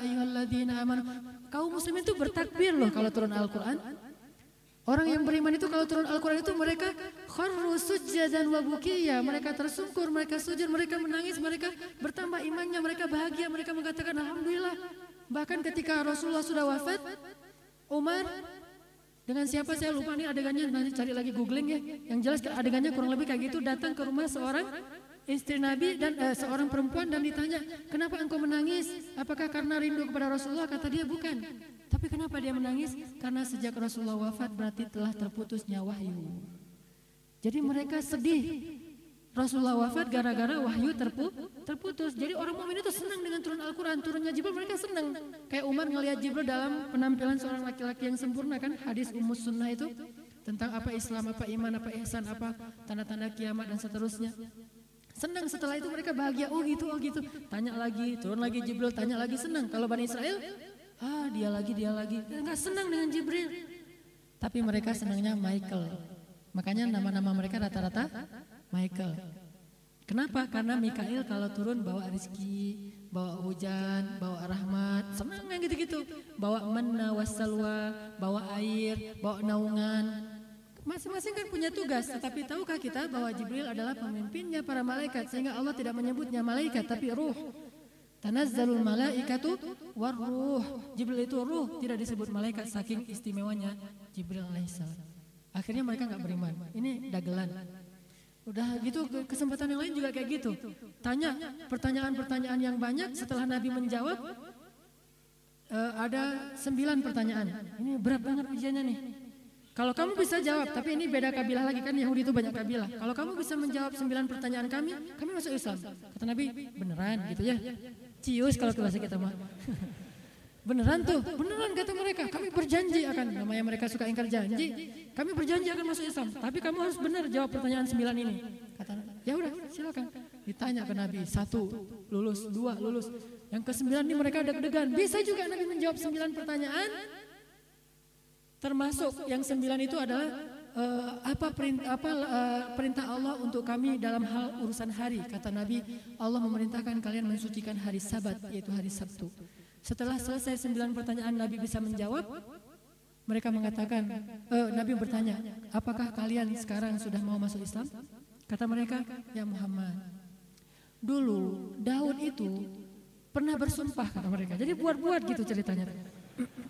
ayyuhalladzina amanu. Kaum muslimin itu bertakbir loh kalau turun Al-Qur'an. Orang yang beriman itu kalau turun Al-Quran itu mereka kharru sujjadan wa bukiya. Mereka tersungkur, mereka sujud, mereka menangis, mereka bertambah imannya, mereka bahagia, mereka mengatakan Alhamdulillah. Bahkan ketika Rasulullah sudah wafat, Umar dengan siapa saya lupa nih adegannya, nanti cari lagi googling ya. Yang jelas adegannya kurang lebih kayak gitu, datang ke rumah seorang istri Nabi dan uh, seorang perempuan dan ditanya, kenapa engkau menangis? Apakah karena rindu kepada Rasulullah? Kata dia bukan. Tapi kenapa dia menangis? Karena sejak Rasulullah wafat berarti telah terputusnya wahyu. Jadi mereka sedih. Rasulullah wafat gara-gara wahyu terpu, terputus. Jadi orang mukmin itu senang dengan turun Al-Quran. Turunnya Jibril mereka senang. Kayak Umar ngelihat Jibril dalam penampilan seorang laki-laki yang sempurna kan. Hadis Ummus Sunnah itu. Tentang apa Islam, apa iman, apa ihsan, apa tanda-tanda kiamat dan seterusnya. Senang setelah itu mereka bahagia. Oh gitu, oh gitu. Tanya lagi, turun lagi Jibril, tanya lagi senang. Kalau Bani Israel, ah dia lagi, dia lagi. Enggak senang dengan Jibril. Tapi mereka senangnya Michael. Makanya nama-nama mereka rata-rata Michael. Kenapa? Karena Mikael kalau turun bawa rezeki, bawa hujan, bawa rahmat, senang yang gitu-gitu. Bawa manna wassalwa, bawa air, bawa naungan, Masing-masing kan punya tugas, tetapi tahukah kita bahwa Jibril adalah pemimpinnya para malaikat sehingga Allah tidak menyebutnya malaikat tapi ruh. Tanazzalul malaikatu waruh. Jibril itu ruh, tidak disebut malaikat saking istimewanya Jibril alaihissalam. Akhirnya mereka nggak beriman. Ini dagelan. Udah gitu kesempatan yang lain juga kayak gitu. Tanya pertanyaan-pertanyaan yang banyak setelah Nabi menjawab uh, ada sembilan pertanyaan. Ini berat banget ujiannya nih. Kalau kamu bisa jawab, tapi ini beda kabilah lagi kan Yahudi itu banyak kabilah. Kalau kamu bisa menjawab sembilan pertanyaan kami, kami masuk Islam. Kata Nabi, beneran gitu ya. Cius kalau bahasa kita mah. beneran tuh, beneran kata mereka. Kami berjanji akan, namanya mereka suka ingkar janji. Kami berjanji akan masuk Islam. Tapi kamu harus benar jawab pertanyaan sembilan ini. Kata ya udah silakan. Ditanya ke Nabi, satu lulus, dua lulus. Yang ke sembilan ini mereka deg-degan. Bisa juga Nabi menjawab sembilan pertanyaan, Termasuk yang sembilan itu adalah uh, apa perintah, apa uh, perintah Allah untuk kami dalam hal urusan hari. Kata Nabi, Allah memerintahkan kalian mensucikan hari Sabat, yaitu hari Sabtu. Setelah selesai sembilan pertanyaan Nabi bisa menjawab, mereka mengatakan, uh, Nabi bertanya, apakah kalian sekarang sudah mau masuk Islam? Kata mereka, ya Muhammad. Dulu Daud itu pernah bersumpah kata mereka. Jadi buat-buat gitu ceritanya.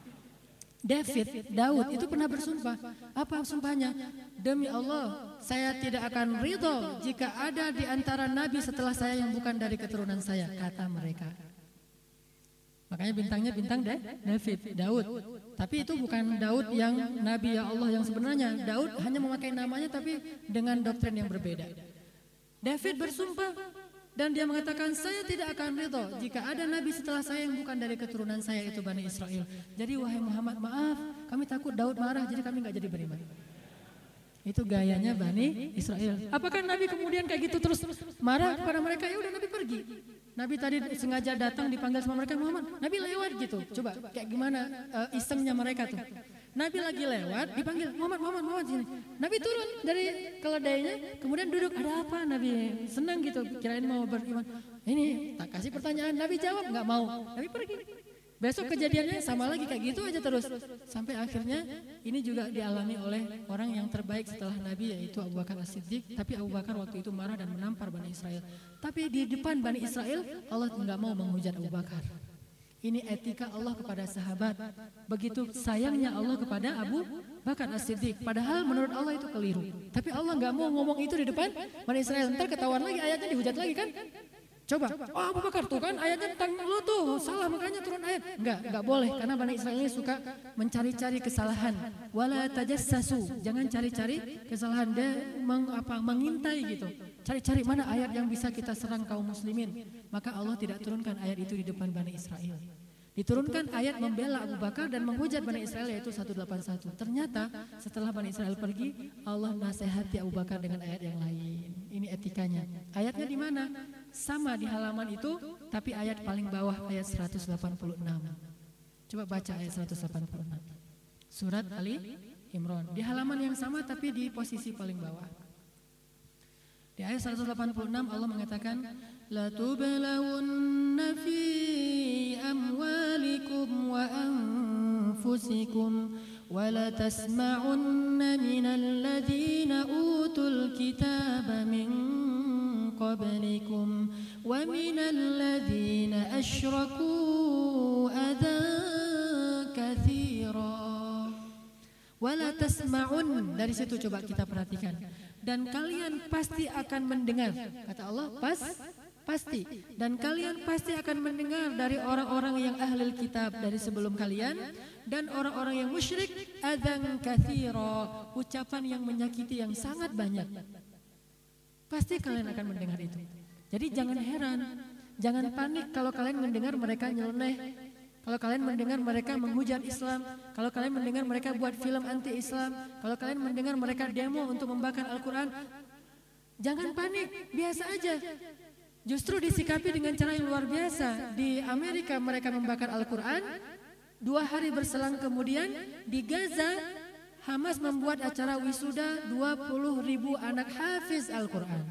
David, Daud itu pernah bersumpah. Apa sumpahnya? Demi Allah, saya tidak akan ridho jika ada di antara nabi setelah saya yang bukan dari keturunan saya, kata mereka. Makanya bintangnya bintang David, Daud. Tapi itu bukan Daud yang nabi ya Allah yang sebenarnya. Daud hanya memakai namanya tapi dengan doktrin yang berbeda. David bersumpah dan dia mengatakan, saya tidak akan ridho jika ada nabi setelah saya yang bukan dari keturunan saya itu Bani Israel. Jadi wahai Muhammad, maaf, kami takut Daud marah jadi kami nggak jadi beriman. Itu gayanya Bani Israel. Apakah Nabi kemudian kayak gitu terus marah kepada mereka? Ya udah Nabi pergi. Nabi tadi sengaja datang dipanggil sama mereka Muhammad. Nabi lewat gitu. Coba kayak gimana uh, isengnya mereka tuh. Nabi lagi lewat, dipanggil Muhammad, Muhammad, Muhammad sini. Nabi turun dari keledainya, kemudian duduk. Ada apa Nabi? Senang gitu, kirain mau beriman. Ini tak kasih pertanyaan, Nabi jawab nggak mau. Nabi pergi. Besok kejadiannya sama lagi kayak gitu aja terus. Sampai akhirnya ini juga dialami oleh orang yang terbaik setelah Nabi yaitu Abu Bakar As-Siddiq. Tapi Abu Bakar waktu itu marah dan menampar Bani Israel. Tapi di depan Bani Israel Allah nggak mau menghujat Abu Bakar. Ini etika Allah kepada sahabat. Begitu sayangnya Allah kepada Abu Bakar As-Siddiq. Padahal menurut Allah itu keliru. Tapi Allah nggak mau ngomong itu di depan Bani Israel. Ntar ketahuan lagi ayatnya dihujat lagi kan? Coba, oh Abu Bakar tuh kan ayatnya tentang lu tuh salah makanya turun ayat. Enggak, enggak boleh karena Bani Israel ini suka mencari-cari kesalahan. Wala tajassasu, jangan cari-cari kesalahan dia meng, apa, mengintai gitu. Cari-cari mana ayat yang bisa kita serang kaum muslimin. Maka Allah tidak turunkan ayat itu di depan Bani Israel. Diturunkan ayat membela Abu Bakar dan menghujat Bani Israel yaitu 181. Ternyata setelah Bani Israel pergi, Allah nasihati Abu Bakar dengan ayat yang lain. Ini etikanya. Ayatnya di mana? sama di halaman itu, tapi ayat paling bawah ayat 186. Coba baca ayat 186. Surat Ali Imran. Di halaman yang sama tapi di posisi paling bawah. Di ayat 186 Allah mengatakan la tublawunna fi amwalikum wa anfusikum wa la tasma'unna utul kitaba قبلكم ومن الذين أشركوا أذى كثيرا ولا تسمعن dari situ coba kita perhatikan dan kalian pasti akan mendengar kata Allah pas Pasti. Dan kalian pasti akan mendengar dari orang-orang yang ahli kitab dari sebelum kalian dan orang-orang yang musyrik adzan kathira, ucapan yang menyakiti yang sangat banyak. Pasti kalian akan mendengar itu. Jadi jangan heran, jangan panik kalau kalian mendengar mereka nyeleneh, kalau kalian mendengar mereka menghujat Islam, kalau kalian mendengar mereka buat film anti Islam, kalau kalian mendengar mereka demo untuk membakar Al-Quran, jangan panik, biasa aja. Justru disikapi dengan cara yang luar biasa. Di Amerika mereka membakar Al-Quran. Dua hari berselang kemudian di Gaza Hamas membuat acara wisuda 20 ribu anak hafiz Al-Quran.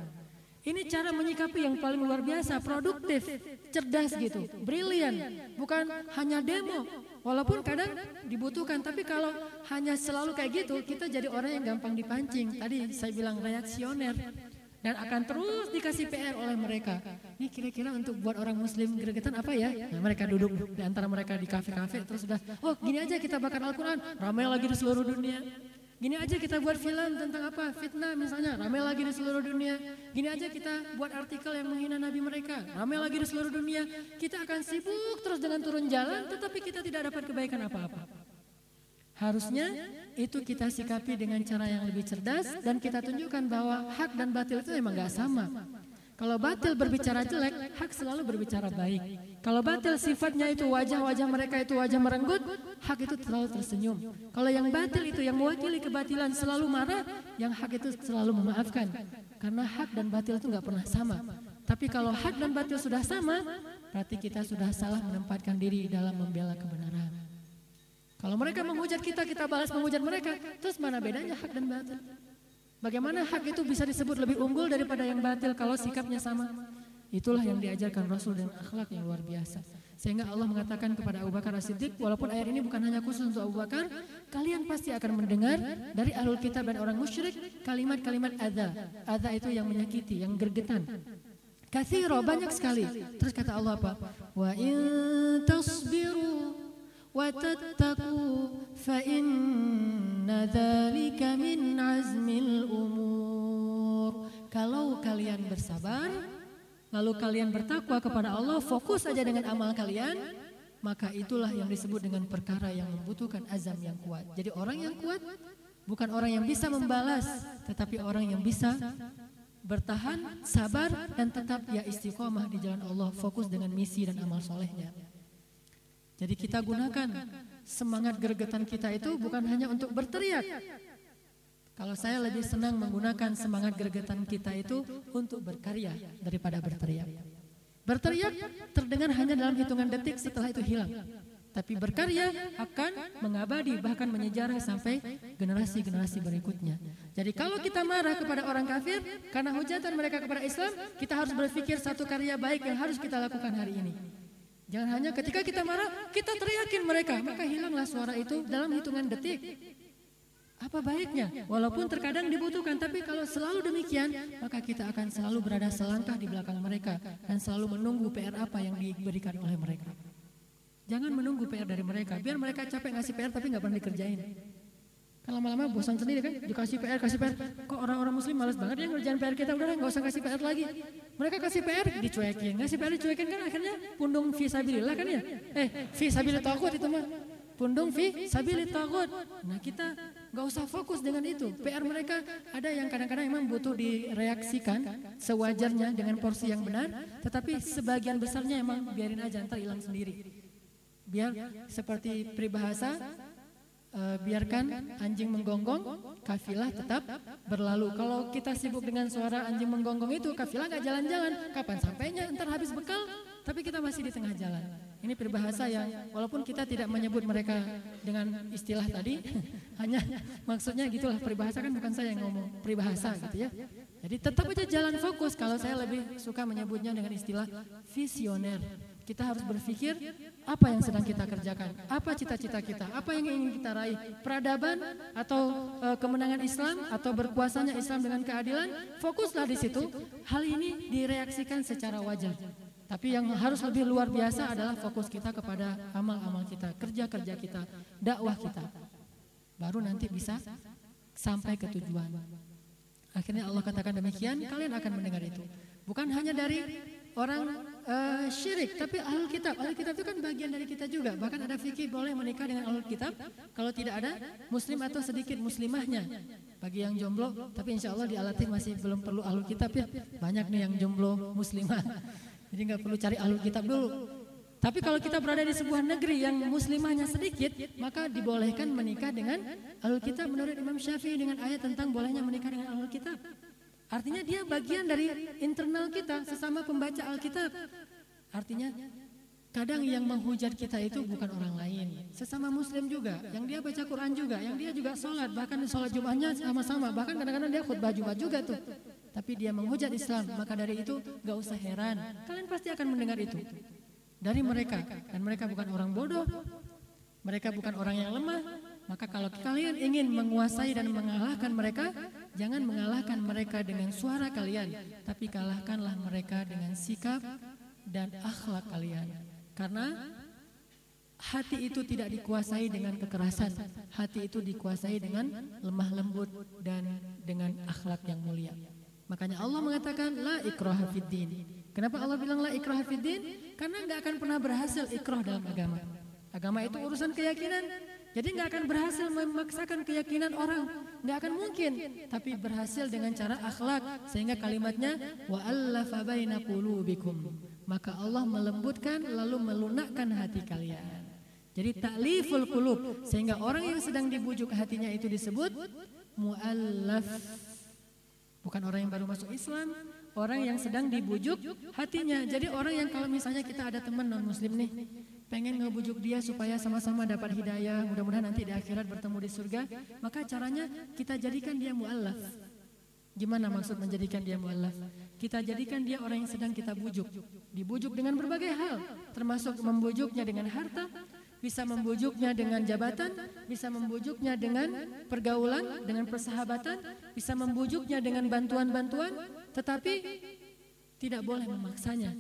Ini cara menyikapi yang paling luar biasa, produktif, cerdas gitu, brilian. Bukan hanya demo, walaupun kadang dibutuhkan. Tapi kalau hanya selalu kayak gitu, kita jadi orang yang gampang dipancing. Tadi saya bilang reaksioner dan akan terus dikasih PR oleh mereka. Ini kira-kira untuk buat orang muslim gregetan apa ya? Nah, mereka duduk di antara mereka di kafe-kafe terus sudah, oh gini aja kita bakar Al-Quran, ramai lagi di seluruh dunia. Gini aja kita buat film tentang apa? Fitnah misalnya, ramai lagi di seluruh dunia. Gini aja kita buat artikel yang menghina nabi mereka, ramai lagi di seluruh dunia. Kita akan sibuk terus dengan turun jalan, tetapi kita tidak dapat kebaikan apa-apa. Harusnya itu kita sikapi dengan cara yang lebih cerdas dan kita tunjukkan bahwa hak dan batil itu memang gak sama. Kalau batil berbicara jelek, hak selalu berbicara baik. Kalau batil sifatnya itu wajah-wajah mereka itu wajah merenggut, hak itu selalu tersenyum. Kalau yang batil itu yang mewakili kebatilan selalu marah, yang hak itu selalu memaafkan. Karena hak dan batil itu nggak pernah sama. Tapi kalau hak dan batil sudah sama, berarti kita sudah salah menempatkan diri dalam membela kebenaran. Kalau mereka menghujat kita, kita balas menghujat mereka. Terus mana bedanya hak dan batil? Bagaimana hak itu bisa disebut lebih unggul daripada yang batil kalau sikapnya sama? Itulah yang diajarkan Rasul dan akhlak yang luar biasa. Sehingga Allah mengatakan kepada Abu Bakar As-Siddiq, walaupun ayat ini bukan hanya khusus untuk Abu Bakar, kalian pasti akan mendengar dari ahlul kitab dan orang musyrik kalimat-kalimat adha. Adha itu yang menyakiti, yang gergetan. Kathiro, banyak sekali. Terus kata Allah apa? Wa in tasbiru وتتقوا فإن ذلك من عزم الأمور kalau kalian bersabar lalu kalian bertakwa kepada Allah fokus saja dengan amal kalian maka itulah yang disebut dengan perkara yang membutuhkan azam yang kuat jadi orang yang kuat bukan orang yang bisa membalas tetapi orang yang bisa bertahan sabar dan tetap ya istiqomah di jalan Allah fokus dengan misi dan amal solehnya jadi kita gunakan semangat gergetan kita itu bukan hanya untuk berteriak. Kalau saya lebih senang menggunakan semangat gergetan kita itu untuk berkarya daripada berteriak. Berteriak terdengar hanya dalam hitungan detik setelah itu hilang. Tapi berkarya akan mengabadi bahkan menyejarah sampai generasi-generasi berikutnya. Jadi kalau kita marah kepada orang kafir karena hujatan mereka kepada Islam, kita harus berpikir satu karya baik yang harus kita lakukan hari ini. Jangan hanya ketika kita marah, kita teriakin mereka, maka hilanglah suara itu dalam hitungan detik. Apa baiknya? Walaupun terkadang dibutuhkan, tapi kalau selalu demikian, maka kita akan selalu berada selangkah di belakang mereka dan selalu menunggu PR apa yang diberikan oleh mereka. Jangan menunggu PR dari mereka, biar mereka capek ngasih PR tapi nggak pernah dikerjain. Kan lama-lama bosan sendiri kan, dikasih PR, kasih PR. Kok orang-orang muslim males banget ya ngerjain PR kita, udah nggak usah kasih PR lagi. Mereka kasih PR, dicuekin. Ngasih PR dicuekin kan akhirnya pundung visabilillah kan ya. Eh, visabilillah takut itu mah. Pundung visabilillah takut. Nah kita nggak usah fokus dengan itu. PR mereka ada yang kadang-kadang memang butuh direaksikan sewajarnya dengan porsi yang benar. Tetapi sebagian besarnya emang biarin aja ntar hilang sendiri. Biar seperti peribahasa uh, biarkan anjing menggonggong, kafilah tetap berlalu. Kalau kita sibuk dengan suara anjing menggonggong itu, kafilah nggak jalan-jalan. Kapan sampainya? Entar habis bekal, tapi kita masih di tengah jalan. Ini peribahasa yang walaupun kita tidak menyebut mereka dengan istilah tadi, hanya maksudnya gitulah peribahasa kan bukan saya yang ngomong, peribahasa gitu ya. Jadi tetap aja jalan fokus kalau saya lebih suka menyebutnya dengan istilah visioner. Kita harus berpikir apa yang sedang kita kerjakan, apa cita-cita kita, apa yang ingin kita raih, peradaban atau e, kemenangan Islam atau berkuasanya Islam dengan keadilan, fokuslah di situ. Hal ini direaksikan secara wajar. Tapi yang harus lebih luar biasa adalah fokus kita kepada amal-amal kita, kerja-kerja kita, dakwah kita. Baru nanti bisa sampai ke tujuan. Akhirnya Allah katakan demikian, kalian akan mendengar itu. Bukan hanya dari orang uh, syirik, tapi ahlul kitab. Ahlul kitab itu kan bagian dari kita juga. Bahkan ada fikih boleh menikah dengan ahlul kitab kalau tidak ada muslim atau sedikit muslimahnya. Bagi yang jomblo, tapi insya Allah di Alatin masih belum perlu ahlul kitab ya. Banyak nih yang jomblo muslimah. Jadi nggak perlu cari ahlul kitab dulu. Tapi kalau kita berada di sebuah negeri yang muslimahnya sedikit, maka dibolehkan menikah dengan ahlul kitab menurut Imam Syafi'i dengan ayat tentang bolehnya menikah dengan ahlul kitab. Artinya dia bagian dari internal kita sesama pembaca Alkitab. Artinya kadang yang menghujat kita itu bukan orang lain, sesama muslim juga, yang dia baca Quran juga, yang dia juga sholat, bahkan sholat Jumatnya sama-sama, bahkan kadang-kadang dia khutbah Jumat juga tuh. Tapi dia menghujat Islam, maka dari itu gak usah heran, kalian pasti akan mendengar itu dari mereka, dan mereka bukan orang bodoh, mereka bukan orang yang lemah, maka kalau kalian ingin menguasai dan mengalahkan mereka, jangan mengalahkan mereka dengan suara kalian, tapi kalahkanlah mereka dengan sikap dan akhlak kalian. Karena hati itu tidak dikuasai dengan kekerasan, hati itu dikuasai dengan lemah lembut dan dengan akhlak yang mulia. Makanya Allah mengatakan la ikraha fiddin. Kenapa Allah bilang la ikraha fiddin? Karena nggak akan pernah berhasil ikrah dalam agama. Agama itu urusan keyakinan. Jadi nggak akan berhasil memaksakan keyakinan orang, nggak akan mungkin. Tapi berhasil dengan cara akhlak sehingga kalimatnya wa baina qulubikum. Maka Allah melembutkan lalu melunakkan hati kalian. Jadi takliful qulub sehingga orang yang sedang dibujuk hatinya itu disebut muallaf. Bukan orang yang baru masuk Islam, orang yang sedang dibujuk hatinya. Jadi orang yang kalau misalnya kita ada teman non muslim nih, pengen ngebujuk dia supaya sama-sama dapat hidayah, mudah-mudahan nanti di akhirat bertemu di surga, maka caranya kita jadikan dia mu'allaf. Gimana maksud menjadikan dia mu'allaf? Kita jadikan dia orang yang sedang kita bujuk. Dibujuk dengan berbagai hal, termasuk membujuknya dengan harta, bisa membujuknya dengan jabatan, bisa membujuknya dengan pergaulan, dengan persahabatan, bisa membujuknya dengan bantuan-bantuan, tetapi tidak boleh memaksanya.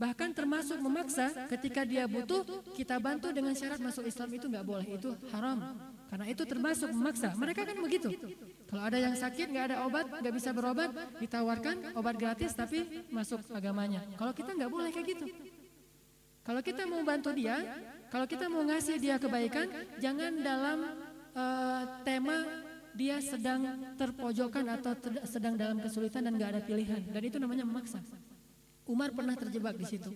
Bahkan termasuk memaksa ketika dia butuh, kita bantu dengan syarat masuk Islam itu nggak boleh, itu haram. Karena itu termasuk memaksa. Mereka kan begitu. Kalau ada yang sakit nggak ada obat, nggak bisa berobat, ditawarkan obat gratis tapi masuk agamanya. Kalau kita nggak boleh kayak gitu. Kalau kita mau bantu dia, kalau kita mau ngasih dia kebaikan, jangan dalam uh, tema dia sedang terpojokan atau sedang dalam kesulitan dan nggak ada pilihan. Dan itu namanya memaksa. Umar pernah terjebak di situ.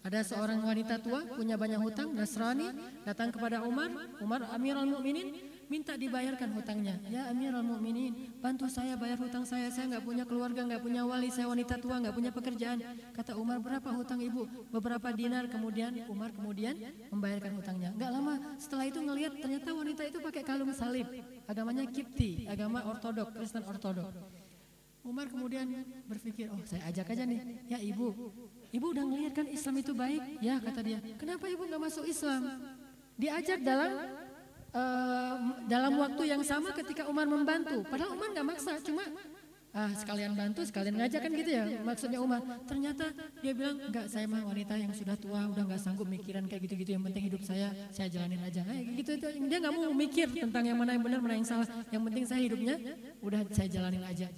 Ada seorang wanita tua punya banyak hutang, Nasrani, datang kepada Umar, Umar Amirul Mukminin minta dibayarkan hutangnya. Ya Amirul Mukminin, bantu saya bayar hutang saya. Saya nggak punya keluarga, nggak punya wali, saya wanita tua, nggak punya pekerjaan. Kata Umar, berapa hutang ibu? Beberapa dinar. Kemudian Umar kemudian membayarkan hutangnya. Nggak lama setelah itu ngelihat ternyata wanita itu pakai kalung salib. Agamanya Kipti, agama Ortodok, Kristen Ortodok. Umar kemudian berpikir, oh saya ajak aja nih, ya ibu, Ibu udah ngelihat kan Islam itu baik? Ya kata dia. Kenapa ibu nggak masuk Islam? Diajak dalam uh, dalam waktu yang sama ketika Umar membantu. Padahal Umar nggak maksa, cuma ah sekalian bantu, sekalian ngajak kan gitu ya maksudnya Umar. Ternyata dia bilang enggak saya mah wanita yang sudah tua, udah nggak sanggup mikiran kayak gitu-gitu. Yang penting hidup saya saya jalanin aja. Nah, gitu itu dia nggak mau mikir tentang yang mana yang benar, mana yang salah. Yang penting saya hidupnya udah saya jalanin aja.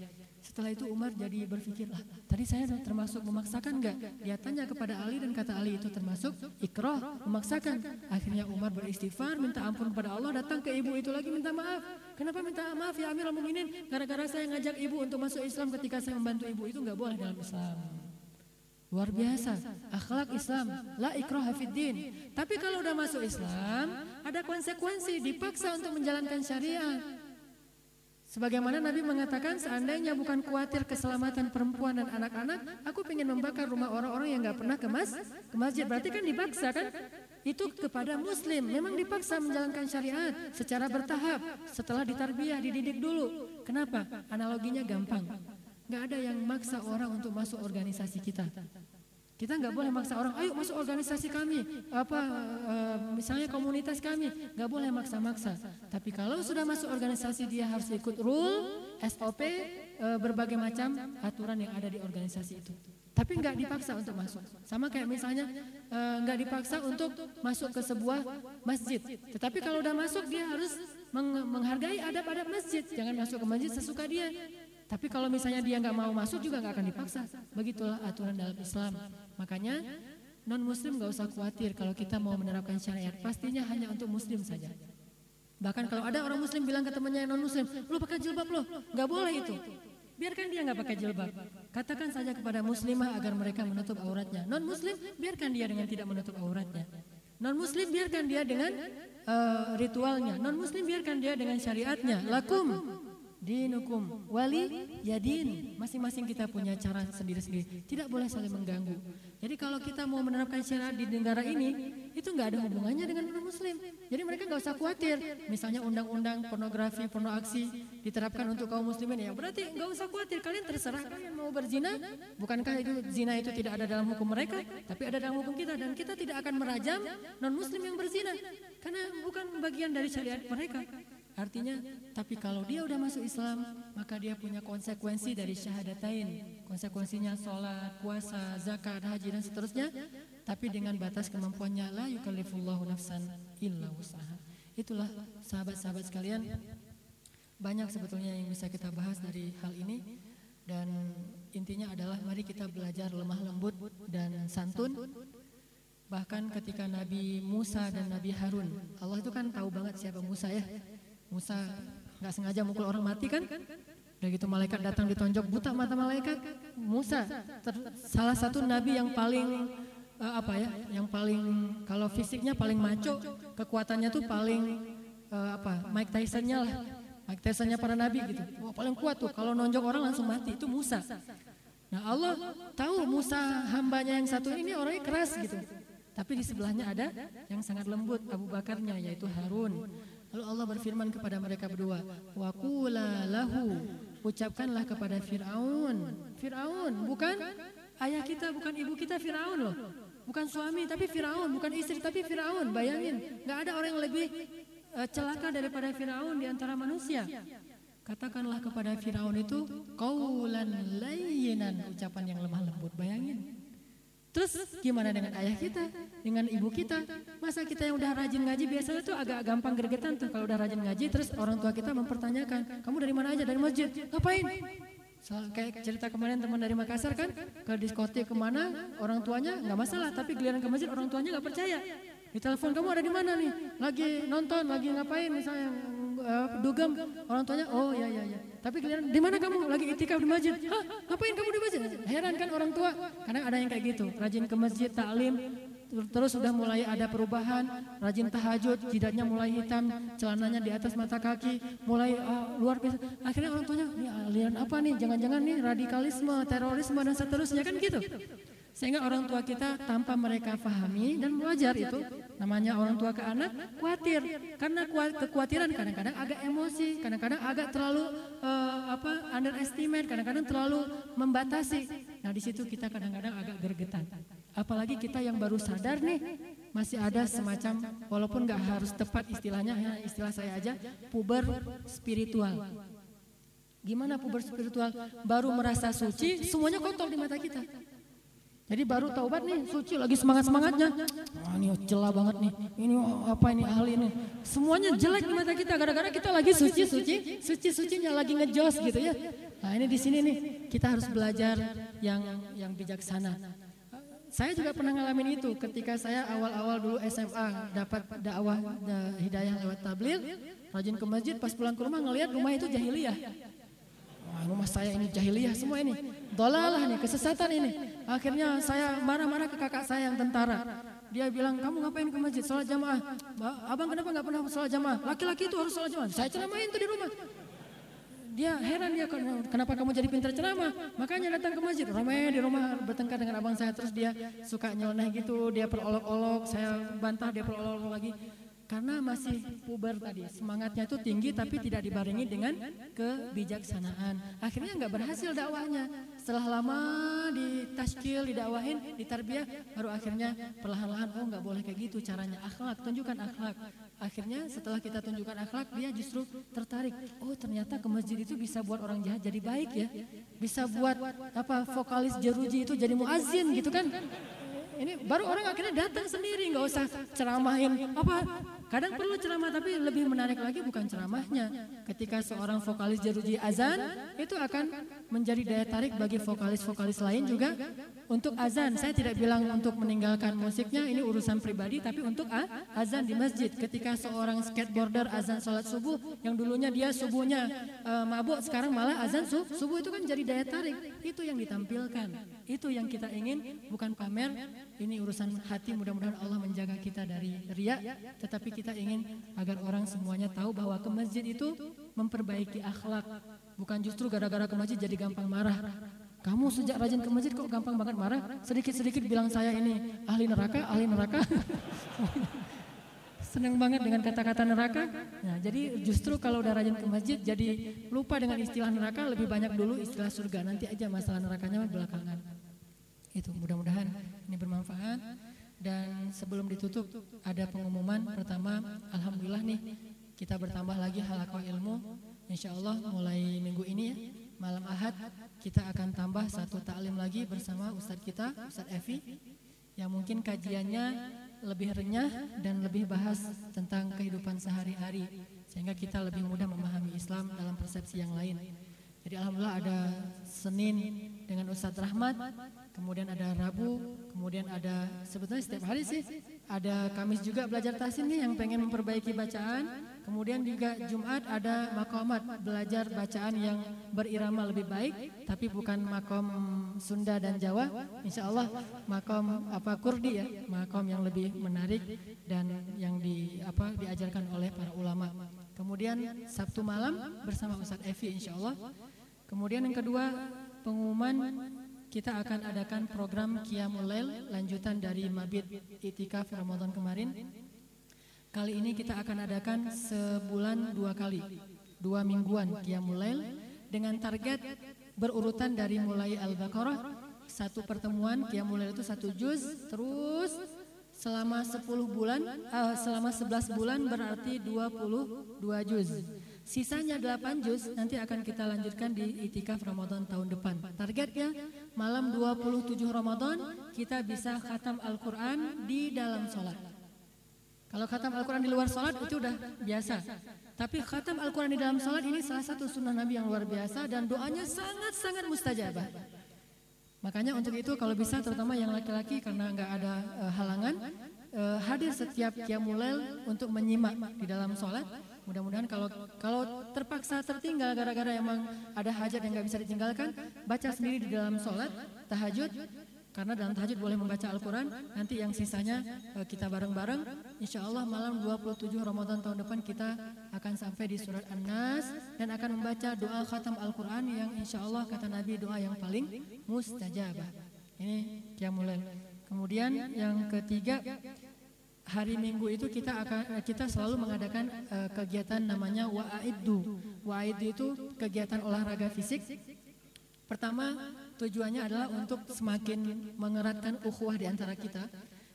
Setelah itu Umar jadi berpikir, lah tadi saya termasuk memaksakan enggak? Dia tanya kepada Ali dan kata Ali itu termasuk ikroh, memaksakan. Akhirnya Umar beristighfar, minta ampun kepada Allah, datang ke ibu itu lagi minta maaf. Kenapa minta maaf ya Amirul Mukminin? Gara-gara saya ngajak ibu untuk masuk Islam ketika saya membantu ibu itu enggak boleh dalam Islam. Luar biasa, akhlak Islam, la ikroh hafiddin. Tapi kalau udah masuk Islam, ada konsekuensi, dipaksa untuk menjalankan syariat. Sebagaimana Nabi mengatakan seandainya bukan khawatir keselamatan perempuan dan anak-anak, aku ingin membakar rumah orang-orang yang nggak pernah ke, mas, ke masjid. Berarti kan dipaksa kan? Itu kepada muslim, memang dipaksa menjalankan syariat secara bertahap. Setelah ditarbiyah, dididik dulu. Kenapa? Analoginya gampang. Nggak ada yang maksa orang untuk masuk organisasi kita. Kita nggak boleh maksa orang, ayo masuk organisasi kami, apa uh, misalnya komunitas kami, nggak boleh maksa-maksa. Tapi kalau sudah masuk organisasi dia harus ikut rule, SOP, uh, eh, berbagai macam aturan yang ada di organisasi itu. Tapi nggak dipaksa untuk masuk. Sama kayak misalnya uh, nggak dipaksa untuk masuk ke sebuah masjid. Tetapi kalau udah masuk dia harus menghargai adab-adab masjid. Jangan masuk ke masjid sesuka dia. Tapi kalau misalnya dia nggak mau masuk juga nggak akan dipaksa. Begitulah aturan dalam Islam. Makanya non Muslim nggak usah khawatir kalau kita mau menerapkan syariat. Pastinya hanya untuk Muslim saja. Bahkan kalau ada orang Muslim bilang ke temannya non Muslim, lu pakai jilbab lo, nggak boleh itu. Biarkan dia nggak pakai jilbab. Katakan saja kepada muslimah agar mereka menutup auratnya. Non Muslim biarkan dia dengan tidak menutup auratnya. Non Muslim biarkan dia dengan uh, ritualnya. Non Muslim biarkan dia dengan syariatnya. Lakum dinukum wali yadin masing-masing kita punya cara sendiri-sendiri. Tidak boleh saling mengganggu. Jadi kalau kita mau menerapkan syariat di negara ini itu nggak ada hubungannya dengan non muslim. Jadi mereka nggak usah khawatir. Misalnya undang-undang pornografi pornoaksi diterapkan untuk kaum muslimin ya. Berarti nggak usah khawatir. Kalian terserah. Kalian mau berzina bukankah itu zina itu tidak ada dalam hukum mereka? Tapi ada dalam hukum kita. Dan kita tidak akan merajam non muslim yang berzina. Karena bukan bagian dari syariat mereka Artinya, tapi kalau dia udah masuk Islam, maka dia punya konsekuensi dari syahadatain. Konsekuensinya sholat, puasa, zakat, haji dan seterusnya. Tapi dengan batas kemampuannya, la yukallifullahu nafsan illa usaha. Itulah sahabat-sahabat sekalian. Banyak sebetulnya yang bisa kita bahas dari hal ini. Dan intinya adalah mari kita belajar lemah lembut dan santun. Bahkan ketika Nabi Musa dan Nabi Harun, Allah itu kan tahu banget siapa Musa ya Musa nggak sengaja mukul orang mati kan? Udah gitu malaikat datang ditonjok buta mata malaikat. Musa salah satu nabi yang paling uh, apa ya? Yang paling kalau fisiknya paling maco, kekuatannya tuh paling uh, apa? Mike Tyson-nya lah. Mike Tyson-nya para nabi gitu. Paling kuat tuh kalau nonjok orang langsung mati itu Musa. Nah Allah tahu Musa hambanya yang satu ini orangnya keras gitu. Tapi di sebelahnya ada yang sangat lembut Abu Bakarnya yaitu Harun. Lalu Allah berfirman kepada mereka berdua, "Wa lahu." Ucapkanlah kepada Firaun. Firaun bukan ayah kita, bukan ibu kita Firaun loh. Bukan suami tapi Firaun, bukan istri tapi Firaun. Bayangin, nggak ada orang yang lebih uh, celaka daripada Firaun di antara manusia. Katakanlah kepada Firaun itu qaulan layyinan, ucapan yang lemah lembut. Bayangin. Terus gimana dengan ayah kita, dengan ibu kita? Masa kita yang udah rajin ngaji biasanya tuh agak gampang gregetan tuh kalau udah rajin ngaji terus orang tua kita mempertanyakan, kamu dari mana aja? Dari masjid. Ngapain? Soal kayak cerita kemarin teman dari Makassar kan ke diskotik ke mana orang tuanya nggak masalah tapi giliran ke masjid orang tuanya nggak percaya di telepon kamu ada di mana nih lagi nonton lagi ngapain misalnya uh, dugem orang tuanya oh ya ya ya tapi giliran di mana kamu? Lagi itikaf di masjid. Hah? Ngapain kamu di masjid? Heran kan orang tua. Karena ada yang kayak gitu. Rajin ke masjid taklim terus sudah mulai ada perubahan. Rajin tahajud jidatnya mulai hitam. Celananya di atas mata kaki. Mulai uh, luar biasa. Akhirnya orang tuanya ini aliran apa nih? Jangan-jangan nih radikalisme terorisme dan seterusnya. Kan gitu. Sehingga orang tua kita tanpa mereka pahami dan belajar itu namanya orang tua ke anak khawatir karena kekhawatiran kadang-kadang agak emosi, kadang-kadang agak terlalu uh, apa underestimate, kadang-kadang terlalu membatasi. Nah, di situ kita kadang-kadang agak gergetan. Apalagi kita yang baru sadar nih masih ada semacam walaupun nggak harus tepat istilahnya ya istilah saya aja puber spiritual. Gimana puber spiritual? Baru merasa suci, semuanya kotor di mata kita. Jadi baru taubat nih, suci lagi semangat-semangatnya. Wah ini celah banget nih, ini apa ini ahli ini. Semuanya jelek di mata kita, gara-gara kita lagi suci-suci, suci-sucinya lagi ngejos gitu ya. Nah ini di sini nih, kita harus belajar yang yang bijaksana. Saya juga pernah ngalamin itu ketika saya awal-awal dulu SMA dapat dakwah hidayah lewat tabligh, rajin ke masjid, pas pulang ke rumah ngelihat rumah itu jahiliyah. Rumah saya ini jahiliyah semua ini. Dolalah nih, kesesatan ini. Akhirnya saya marah-marah ke kakak saya yang tentara. Dia bilang, kamu ngapain ke masjid, sholat jamaah. Abang kenapa nggak pernah sholat jamaah? Laki-laki itu harus sholat jamaah. Saya ceramahin tuh di rumah. Dia heran dia kenapa kamu jadi pintar ceramah. Makanya datang ke masjid. Ramai di rumah bertengkar dengan abang saya terus dia suka nyeleneh gitu. Dia perolok-olok, saya bantah dia perolok-olok lagi. Karena masih puber tadi, semangatnya itu tinggi tapi tidak dibarengi dengan kebijaksanaan. Akhirnya nggak berhasil dakwahnya. Setelah lama ditashkil, didakwahin, ditarbiyah, baru akhirnya perlahan-lahan, oh nggak boleh kayak gitu caranya. Akhlak, tunjukkan akhlak. Akhirnya setelah kita tunjukkan akhlak, dia justru tertarik. Oh ternyata ke masjid itu bisa buat orang jahat jadi baik ya. Bisa buat apa vokalis jeruji itu jadi muazin gitu kan. Ini baru orang akhirnya datang sendiri, nggak usah ceramahin apa Kadang perlu ceramah tapi lebih menarik lagi bukan ceramahnya. Ketika seorang vokalis jeruji azan itu akan menjadi daya tarik bagi vokalis-vokalis lain juga untuk azan. Saya tidak bilang untuk meninggalkan musiknya ini urusan pribadi tapi untuk azan di masjid. Ketika seorang skateboarder azan sholat subuh yang dulunya dia subuhnya uh, mabuk sekarang malah azan subuh itu kan jadi daya tarik. Itu yang ditampilkan. Itu yang kita ingin bukan pamer. Ini urusan hati mudah-mudahan Allah menjaga kita dari riak tetapi kita kita ingin agar orang semuanya tahu bahwa ke masjid itu memperbaiki akhlak. Bukan justru gara-gara ke masjid jadi gampang marah. Kamu sejak rajin ke masjid kok gampang banget marah? Sedikit-sedikit bilang saya ini ahli neraka, ahli neraka. Senang banget dengan kata-kata neraka. Nah, jadi justru kalau udah rajin ke masjid jadi lupa dengan istilah neraka, lebih banyak dulu istilah surga. Nanti aja masalah nerakanya belakangan. Itu mudah-mudahan ini bermanfaat. Dan sebelum ditutup ada pengumuman pertama, Alhamdulillah nih kita bertambah lagi halakoh ilmu. Insya Allah mulai minggu ini ya, malam Ahad kita akan tambah satu taklim lagi bersama Ustadz kita, Ustadz Evi, yang mungkin kajiannya lebih renyah dan lebih bahas tentang kehidupan sehari-hari sehingga kita lebih mudah memahami Islam dalam persepsi yang lain. Jadi alhamdulillah ada Senin dengan Ustadz Rahmat, kemudian ada Rabu, kemudian ada sebetulnya setiap hari sih ada Kamis juga belajar tasin nih yang pengen memperbaiki bacaan, kemudian juga Jumat ada makomat belajar bacaan yang berirama lebih baik, tapi bukan makom Sunda dan Jawa, insya Allah makom apa Kurdi ya, makom yang lebih menarik dan yang di apa diajarkan oleh para ulama. Kemudian Sabtu malam bersama Ustadz Evi insya Allah. Kemudian yang kedua pengumuman kita akan adakan program Qiyamul Lail lanjutan dari Mabit Itikaf Ramadan kemarin. Kali ini kita akan adakan sebulan dua kali, dua mingguan Qiyamul dengan target berurutan dari mulai Al-Baqarah satu pertemuan Qiyamul itu satu juz terus selama 10 bulan uh, selama 11 bulan berarti 22 juz. Sisanya 8 juz nanti akan kita lanjutkan di itikaf Ramadan tahun depan. Targetnya malam 27 Ramadan kita bisa khatam Al-Quran di dalam sholat. Kalau khatam Al-Quran di luar sholat itu udah biasa. Tapi khatam Al-Quran di dalam sholat ini salah satu sunnah Nabi yang luar biasa dan doanya sangat-sangat mustajabah. Makanya untuk itu kalau bisa terutama yang laki-laki karena nggak ada uh, halangan, uh, hadir setiap qiyamulail untuk menyimak di dalam sholat Mudah-mudahan kalau kalau terpaksa tertinggal gara-gara emang ada hajat yang nggak bisa ditinggalkan, baca sendiri di dalam sholat tahajud. Karena dalam tahajud boleh membaca Al-Quran, nanti yang sisanya eh, kita bareng-bareng. Insya Allah malam 27 Ramadan tahun depan kita akan sampai di surat An-Nas dan akan membaca doa khatam Al-Quran yang insya Allah kata Nabi doa yang paling mustajabah. Ini yang mulai. Kemudian yang ketiga hari Minggu itu kita akan eh, kita selalu mengadakan uh, kegiatan namanya wa'iddu. Wa'iddu itu kegiatan olahraga fisik. Pertama, tujuannya adalah untuk semakin mengeratkan ukhuwah di antara kita.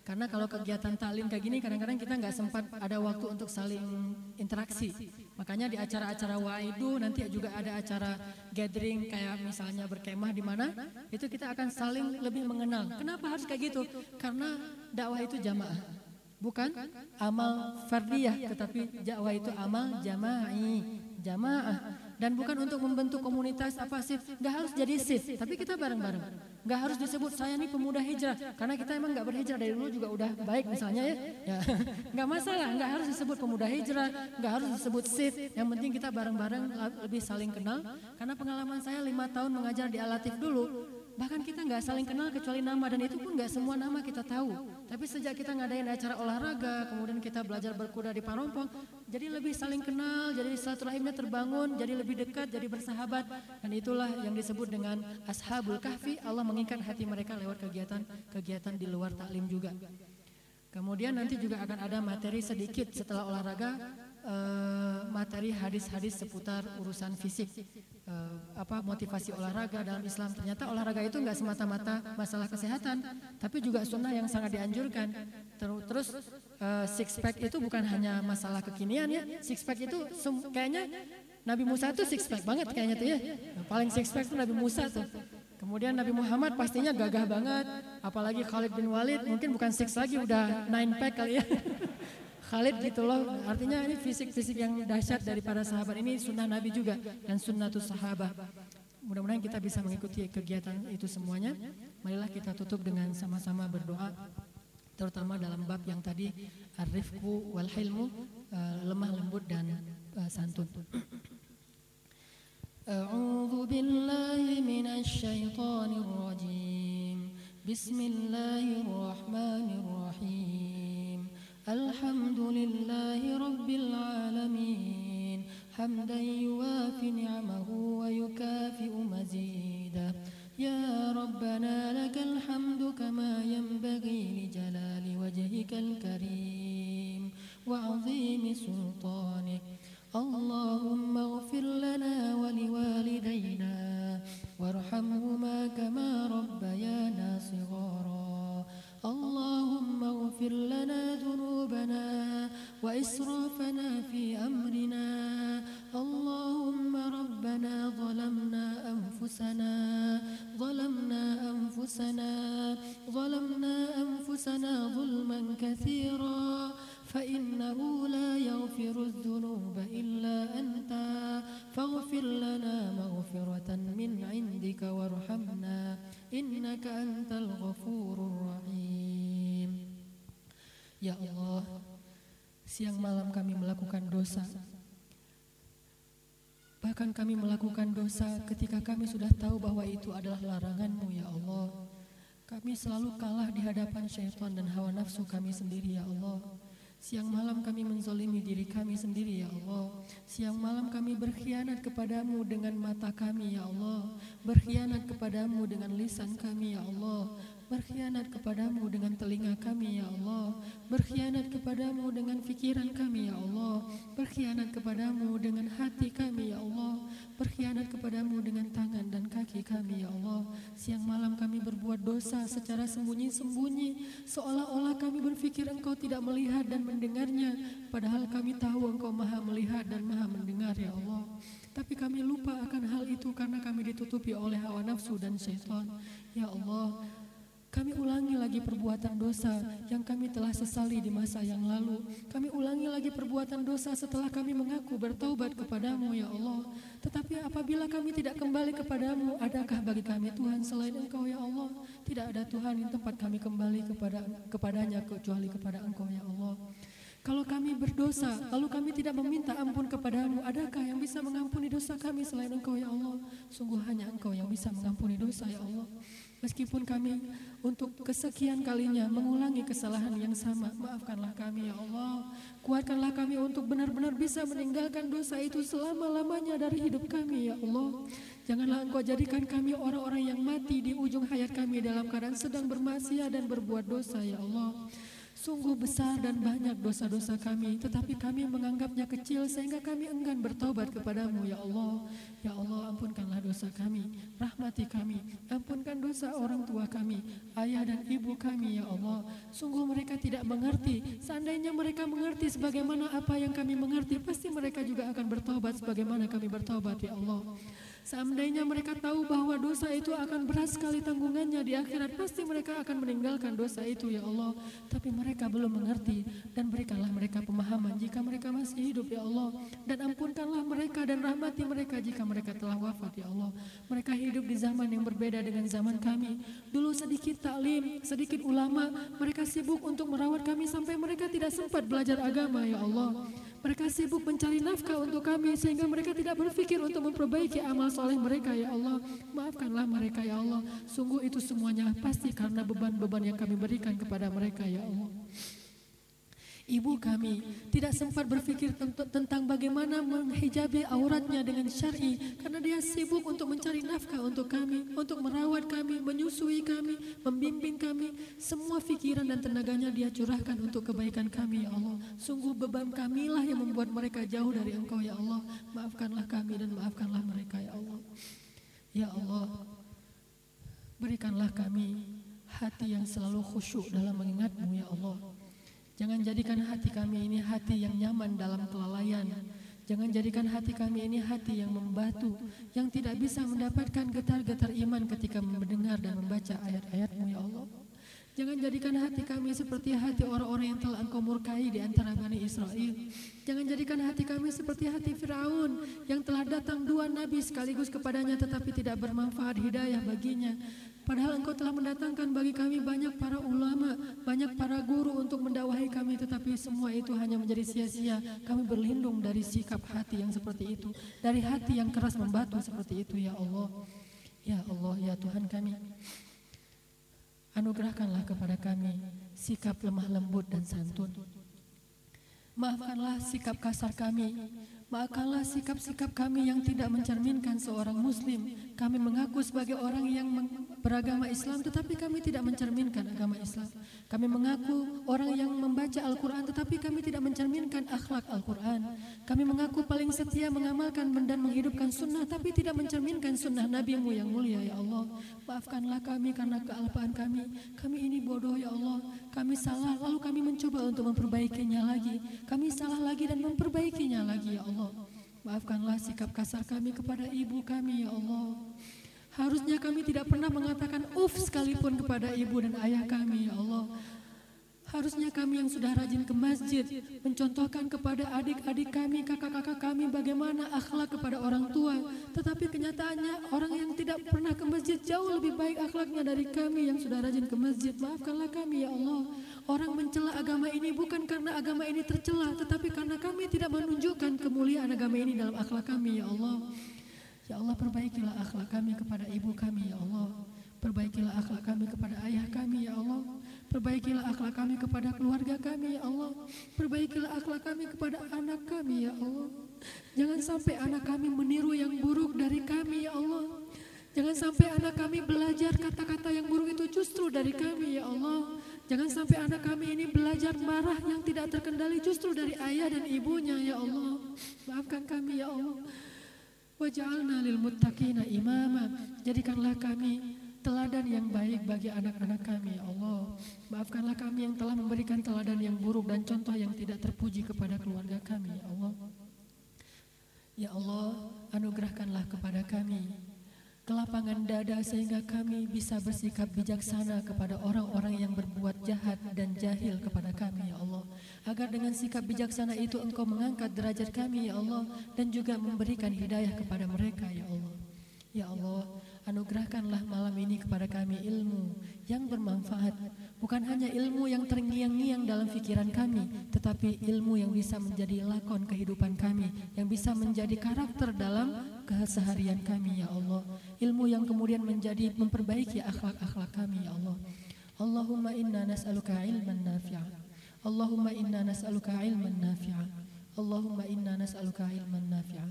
Karena kalau kegiatan taklim kayak gini kadang-kadang kita nggak sempat ada waktu untuk saling interaksi. Makanya di acara-acara waidu nanti juga ada acara gathering kayak misalnya berkemah di mana itu kita akan saling lebih mengenal. Kenapa harus kayak gitu? Karena dakwah itu jamaah. Bukan amal fardiyah, tetapi dakwah itu amal jama'i, jamaah. Dan bukan untuk membentuk komunitas apa sih, nggak harus jadi sif, tapi kita bareng-bareng. Nggak harus disebut saya nih pemuda hijrah, karena kita emang nggak berhijrah dari dulu juga udah baik misalnya ya. ya. Nggak masalah, nggak harus disebut pemuda hijrah, nggak harus disebut sif. Yang penting kita bareng-bareng lebih saling kenal. Karena pengalaman saya lima tahun mengajar di Alatif dulu, Bahkan kita nggak saling kenal kecuali nama dan itu pun nggak semua nama kita tahu. Tapi sejak kita ngadain acara olahraga, kemudian kita belajar berkuda di Parompong, jadi lebih saling kenal, jadi silaturahimnya terbangun, jadi lebih dekat, jadi bersahabat. Dan itulah yang disebut dengan Ashabul Kahfi. Allah mengikat hati mereka lewat kegiatan-kegiatan di luar taklim juga. Kemudian nanti juga akan ada materi sedikit setelah olahraga uh, materi hadis-hadis seputar urusan fisik. Uh, apa motivasi olahraga dalam Islam. Ternyata olahraga itu nggak semata-mata masalah kesehatan tapi juga sunnah yang sangat dianjurkan. Terus uh, six pack itu bukan hanya masalah kekinian ya. Six pack itu kayaknya Nabi Musa itu six pack banget kayaknya tuh ya. Paling six pack itu Nabi Musa tuh. Kemudian Nabi Muhammad pastinya gagah banget, apalagi Khalid bin Walid mungkin bukan six lagi udah nine pack kali ya. Khalid gitu loh. Artinya ini fisik-fisik yang dahsyat dari para sahabat ini sunnah Nabi juga dan sunnatus sahabat. Mudah-mudahan kita bisa mengikuti kegiatan itu semuanya. Marilah kita tutup dengan sama-sama berdoa terutama dalam bab yang tadi arifku wal hilmu uh, lemah lembut dan uh, santun. أعوذ بالله من الشيطان الرجيم بسم الله الرحمن الحمد لله رب العالمين. حمدا يوافي نعمه ويكافئ مزيدا يا ربنا لك الحمد كما ينبغي لجلال وجهك الكريم وعظيم سلطانك. اللهم اغفر لنا ولوالدينا وارحمهما كما ربيانا صغارا. اللهم اغفر لنا ذنوبنا وإسرافنا في أمرنا. اللهم ربنا ظلمنا أنفسنا ظلمنا أنفسنا ظلمنا أنفسنا ظلما كثيرا. فإنه لا يغفر الذنوب إلا أنت. فاغفر لنا مغفرة من عندك وارحمنا. إنك أنت الغفور الرحيم ya Allah siang malam kami melakukan dosa. Bahkan kami melakukan dosa ketika kami sudah tahu bahwa itu adalah laranganmu ya Allah. Kami selalu kalah di hadapan syaitan dan hawa nafsu kami sendiri ya Allah. Siang malam kami menzolimi diri kami sendiri ya Allah. Siang malam kami berkhianat kepadamu dengan mata kami ya Allah. Berkhianat kepadamu dengan lisan kami ya Allah Berkhianat kepadamu dengan telinga kami ya Allah. Berkhianat kepadamu dengan fikiran kami ya Allah. Berkhianat kepadamu dengan hati kami ya Allah. Berkhianat kepadamu dengan tangan dan kaki kami ya Allah. Siang malam kami berbuat dosa secara sembunyi-sembunyi. Seolah-olah kami berpikir engkau tidak melihat dan mendengarnya. Padahal kami tahu engkau maha melihat dan maha mendengar ya Allah. Tapi kami lupa akan hal itu karena kami ditutupi oleh hawa nafsu dan syaitan. Ya Allah kami ulangi lagi perbuatan dosa yang kami telah sesali di masa yang lalu. Kami ulangi lagi perbuatan dosa setelah kami mengaku bertaubat kepadamu ya Allah. Tetapi apabila kami tidak kembali kepadamu, adakah bagi kami Tuhan selain Engkau ya Allah? Tidak ada Tuhan yang tempat kami kembali kepada kepadanya kecuali kepada Engkau ya Allah. Kalau kami berdosa, lalu kami tidak meminta ampun kepadamu, adakah yang bisa mengampuni dosa kami selain Engkau ya Allah? Sungguh hanya Engkau yang bisa mengampuni dosa ya Allah. Meskipun kami untuk kesekian kalinya mengulangi kesalahan yang sama, maafkanlah kami ya Allah. Kuatkanlah kami untuk benar-benar bisa meninggalkan dosa itu selama-lamanya dari hidup kami ya Allah. Janganlah engkau jadikan kami orang-orang yang mati di ujung hayat kami dalam keadaan sedang bermaksiat dan berbuat dosa ya Allah. Sungguh besar dan banyak dosa-dosa kami, tetapi kami menganggapnya kecil sehingga kami enggan bertobat kepadamu, ya Allah. Ya Allah, ampunkanlah dosa kami, rahmati kami, ampunkan dosa orang tua kami, ayah dan ibu kami, ya Allah. Sungguh mereka tidak mengerti, seandainya mereka mengerti sebagaimana apa yang kami mengerti, pasti mereka juga akan bertobat sebagaimana kami bertobat, ya Allah. Seandainya mereka tahu bahwa dosa itu akan berat sekali tanggungannya di akhirat, pasti mereka akan meninggalkan dosa itu ya Allah. Tapi mereka belum mengerti dan berikanlah mereka pemahaman jika mereka masih hidup ya Allah. Dan ampunkanlah mereka dan rahmati mereka jika mereka telah wafat ya Allah. Mereka hidup di zaman yang berbeda dengan zaman kami. Dulu sedikit taklim, sedikit ulama, mereka sibuk untuk merawat kami sampai mereka tidak sempat belajar agama ya Allah. Mereka sibuk mencari nafkah untuk kami sehingga mereka tidak berpikir untuk memperbaiki amal soleh mereka ya Allah. Maafkanlah mereka ya Allah. Sungguh itu semuanya pasti karena beban-beban yang kami berikan kepada mereka ya Allah. Ibu kami tidak sempat berpikir tentang bagaimana menghijabi auratnya dengan syar'i karena dia sibuk untuk mencari nafkah untuk kami, untuk merawat kami, menyusui kami, membimbing kami. Semua pikiran dan tenaganya dia curahkan untuk kebaikan kami ya Allah. Sungguh beban kamilah yang membuat mereka jauh dari Engkau ya Allah. Maafkanlah kami dan maafkanlah mereka ya Allah. Ya Allah, berikanlah kami hati yang selalu khusyuk dalam mengingatmu ya Allah. Jangan jadikan hati kami ini hati yang nyaman dalam kelalaian. Jangan jadikan hati kami ini hati yang membatu, yang tidak bisa mendapatkan getar-getar iman ketika mendengar dan membaca ayat-ayatmu ya Allah. Jangan jadikan hati kami seperti hati orang-orang yang telah engkau murkai di antara Bani Israel. Jangan jadikan hati kami seperti hati Firaun yang telah datang dua nabi sekaligus kepadanya tetapi tidak bermanfaat hidayah baginya. Padahal engkau telah mendatangkan bagi kami banyak para ulama, banyak para guru untuk mendakwahi kami, tetapi semua itu hanya menjadi sia-sia. Kami berlindung dari sikap hati yang seperti itu, dari hati yang keras membatu seperti itu, ya Allah. Ya Allah, ya Tuhan kami. Anugerahkanlah kepada kami sikap lemah lembut dan santun. Maafkanlah sikap kasar kami, Maafkanlah sikap-sikap kami yang tidak mencerminkan seorang muslim. Kami mengaku sebagai orang yang beragama Islam tetapi kami tidak mencerminkan agama Islam. Kami mengaku orang yang membaca Al-Quran tetapi kami tidak mencerminkan akhlak Al-Quran. Kami mengaku paling setia mengamalkan dan menghidupkan sunnah tapi tidak mencerminkan sunnah Nabi-Mu yang mulia ya Allah. Maafkanlah kami karena kealpaan kami. Kami ini bodoh ya Allah. Kami salah lalu kami mencoba untuk memperbaikinya lagi. Kami salah lagi dan memperbaikinya lagi ya Allah. Maafkanlah sikap kasar kami kepada ibu kami ya Allah. Harusnya kami tidak pernah mengatakan uf sekalipun kepada ibu dan ayah kami ya Allah. Harusnya kami yang sudah rajin ke masjid mencontohkan kepada adik-adik kami, kakak-kakak kami bagaimana akhlak kepada orang tua. Tetapi kenyataannya orang yang tidak pernah ke masjid jauh lebih baik akhlaknya dari kami yang sudah rajin ke masjid. Maafkanlah kami ya Allah. Orang mencela agama ini bukan karena agama ini tercela, tetapi karena kami tidak menunjukkan kemuliaan agama ini dalam akhlak kami ya Allah. Ya Allah perbaikilah akhlak kami kepada ibu kami ya Allah. Perbaikilah akhlak kami kepada ayah kami ya Allah. Perbaiki Perbaikilah akhlak kami kepada keluarga kami ya Allah. Perbaikilah akhlak kami kepada anak kami ya Allah. Jangan sampai anak kami meniru yang buruk dari kami ya Allah. Jangan sampai anak kami belajar kata-kata yang buruk itu justru dari kami ya Allah. Jangan sampai anak kami ini belajar marah yang tidak terkendali justru dari ayah dan ibunya ya Allah. Maafkan kami ya Allah. Waj'alna lil muttaqina imama. Jadikanlah kami teladan yang baik bagi anak-anak kami ya Allah. Maafkanlah kami yang telah memberikan teladan yang buruk dan contoh yang tidak terpuji kepada keluarga kami ya Allah. Ya Allah, anugerahkanlah kepada kami kelapangan dada sehingga kami bisa bersikap bijaksana kepada orang-orang yang berbuat jahat dan jahil kepada kami ya Allah agar dengan sikap bijaksana itu engkau mengangkat derajat kami ya Allah dan juga memberikan hidayah kepada mereka ya Allah ya Allah Anugerahkanlah malam ini kepada kami ilmu yang bermanfaat. Bukan hanya ilmu yang terngiang-ngiang dalam pikiran kami, tetapi ilmu yang bisa menjadi lakon kehidupan kami, yang bisa menjadi karakter dalam keseharian kami ya Allah. Ilmu yang kemudian menjadi memperbaiki akhlak-akhlak kami ya Allah. Allahumma inna nas'aluka ilman nafi'a. Allahumma inna nas'aluka ilman nafi'a. Allahumma inna nas'aluka ilman nafi'a.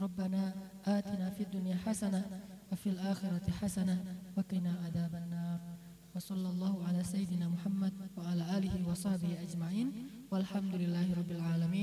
Rabbana atina fid dunya hasanah wa fil akhirati hasanah wa qina adzaban nar. Wa sallallahu ala sayyidina Muhammad wa ala alihi wa sahbihi ajma'in. Walhamdulillahi rabbil alamin.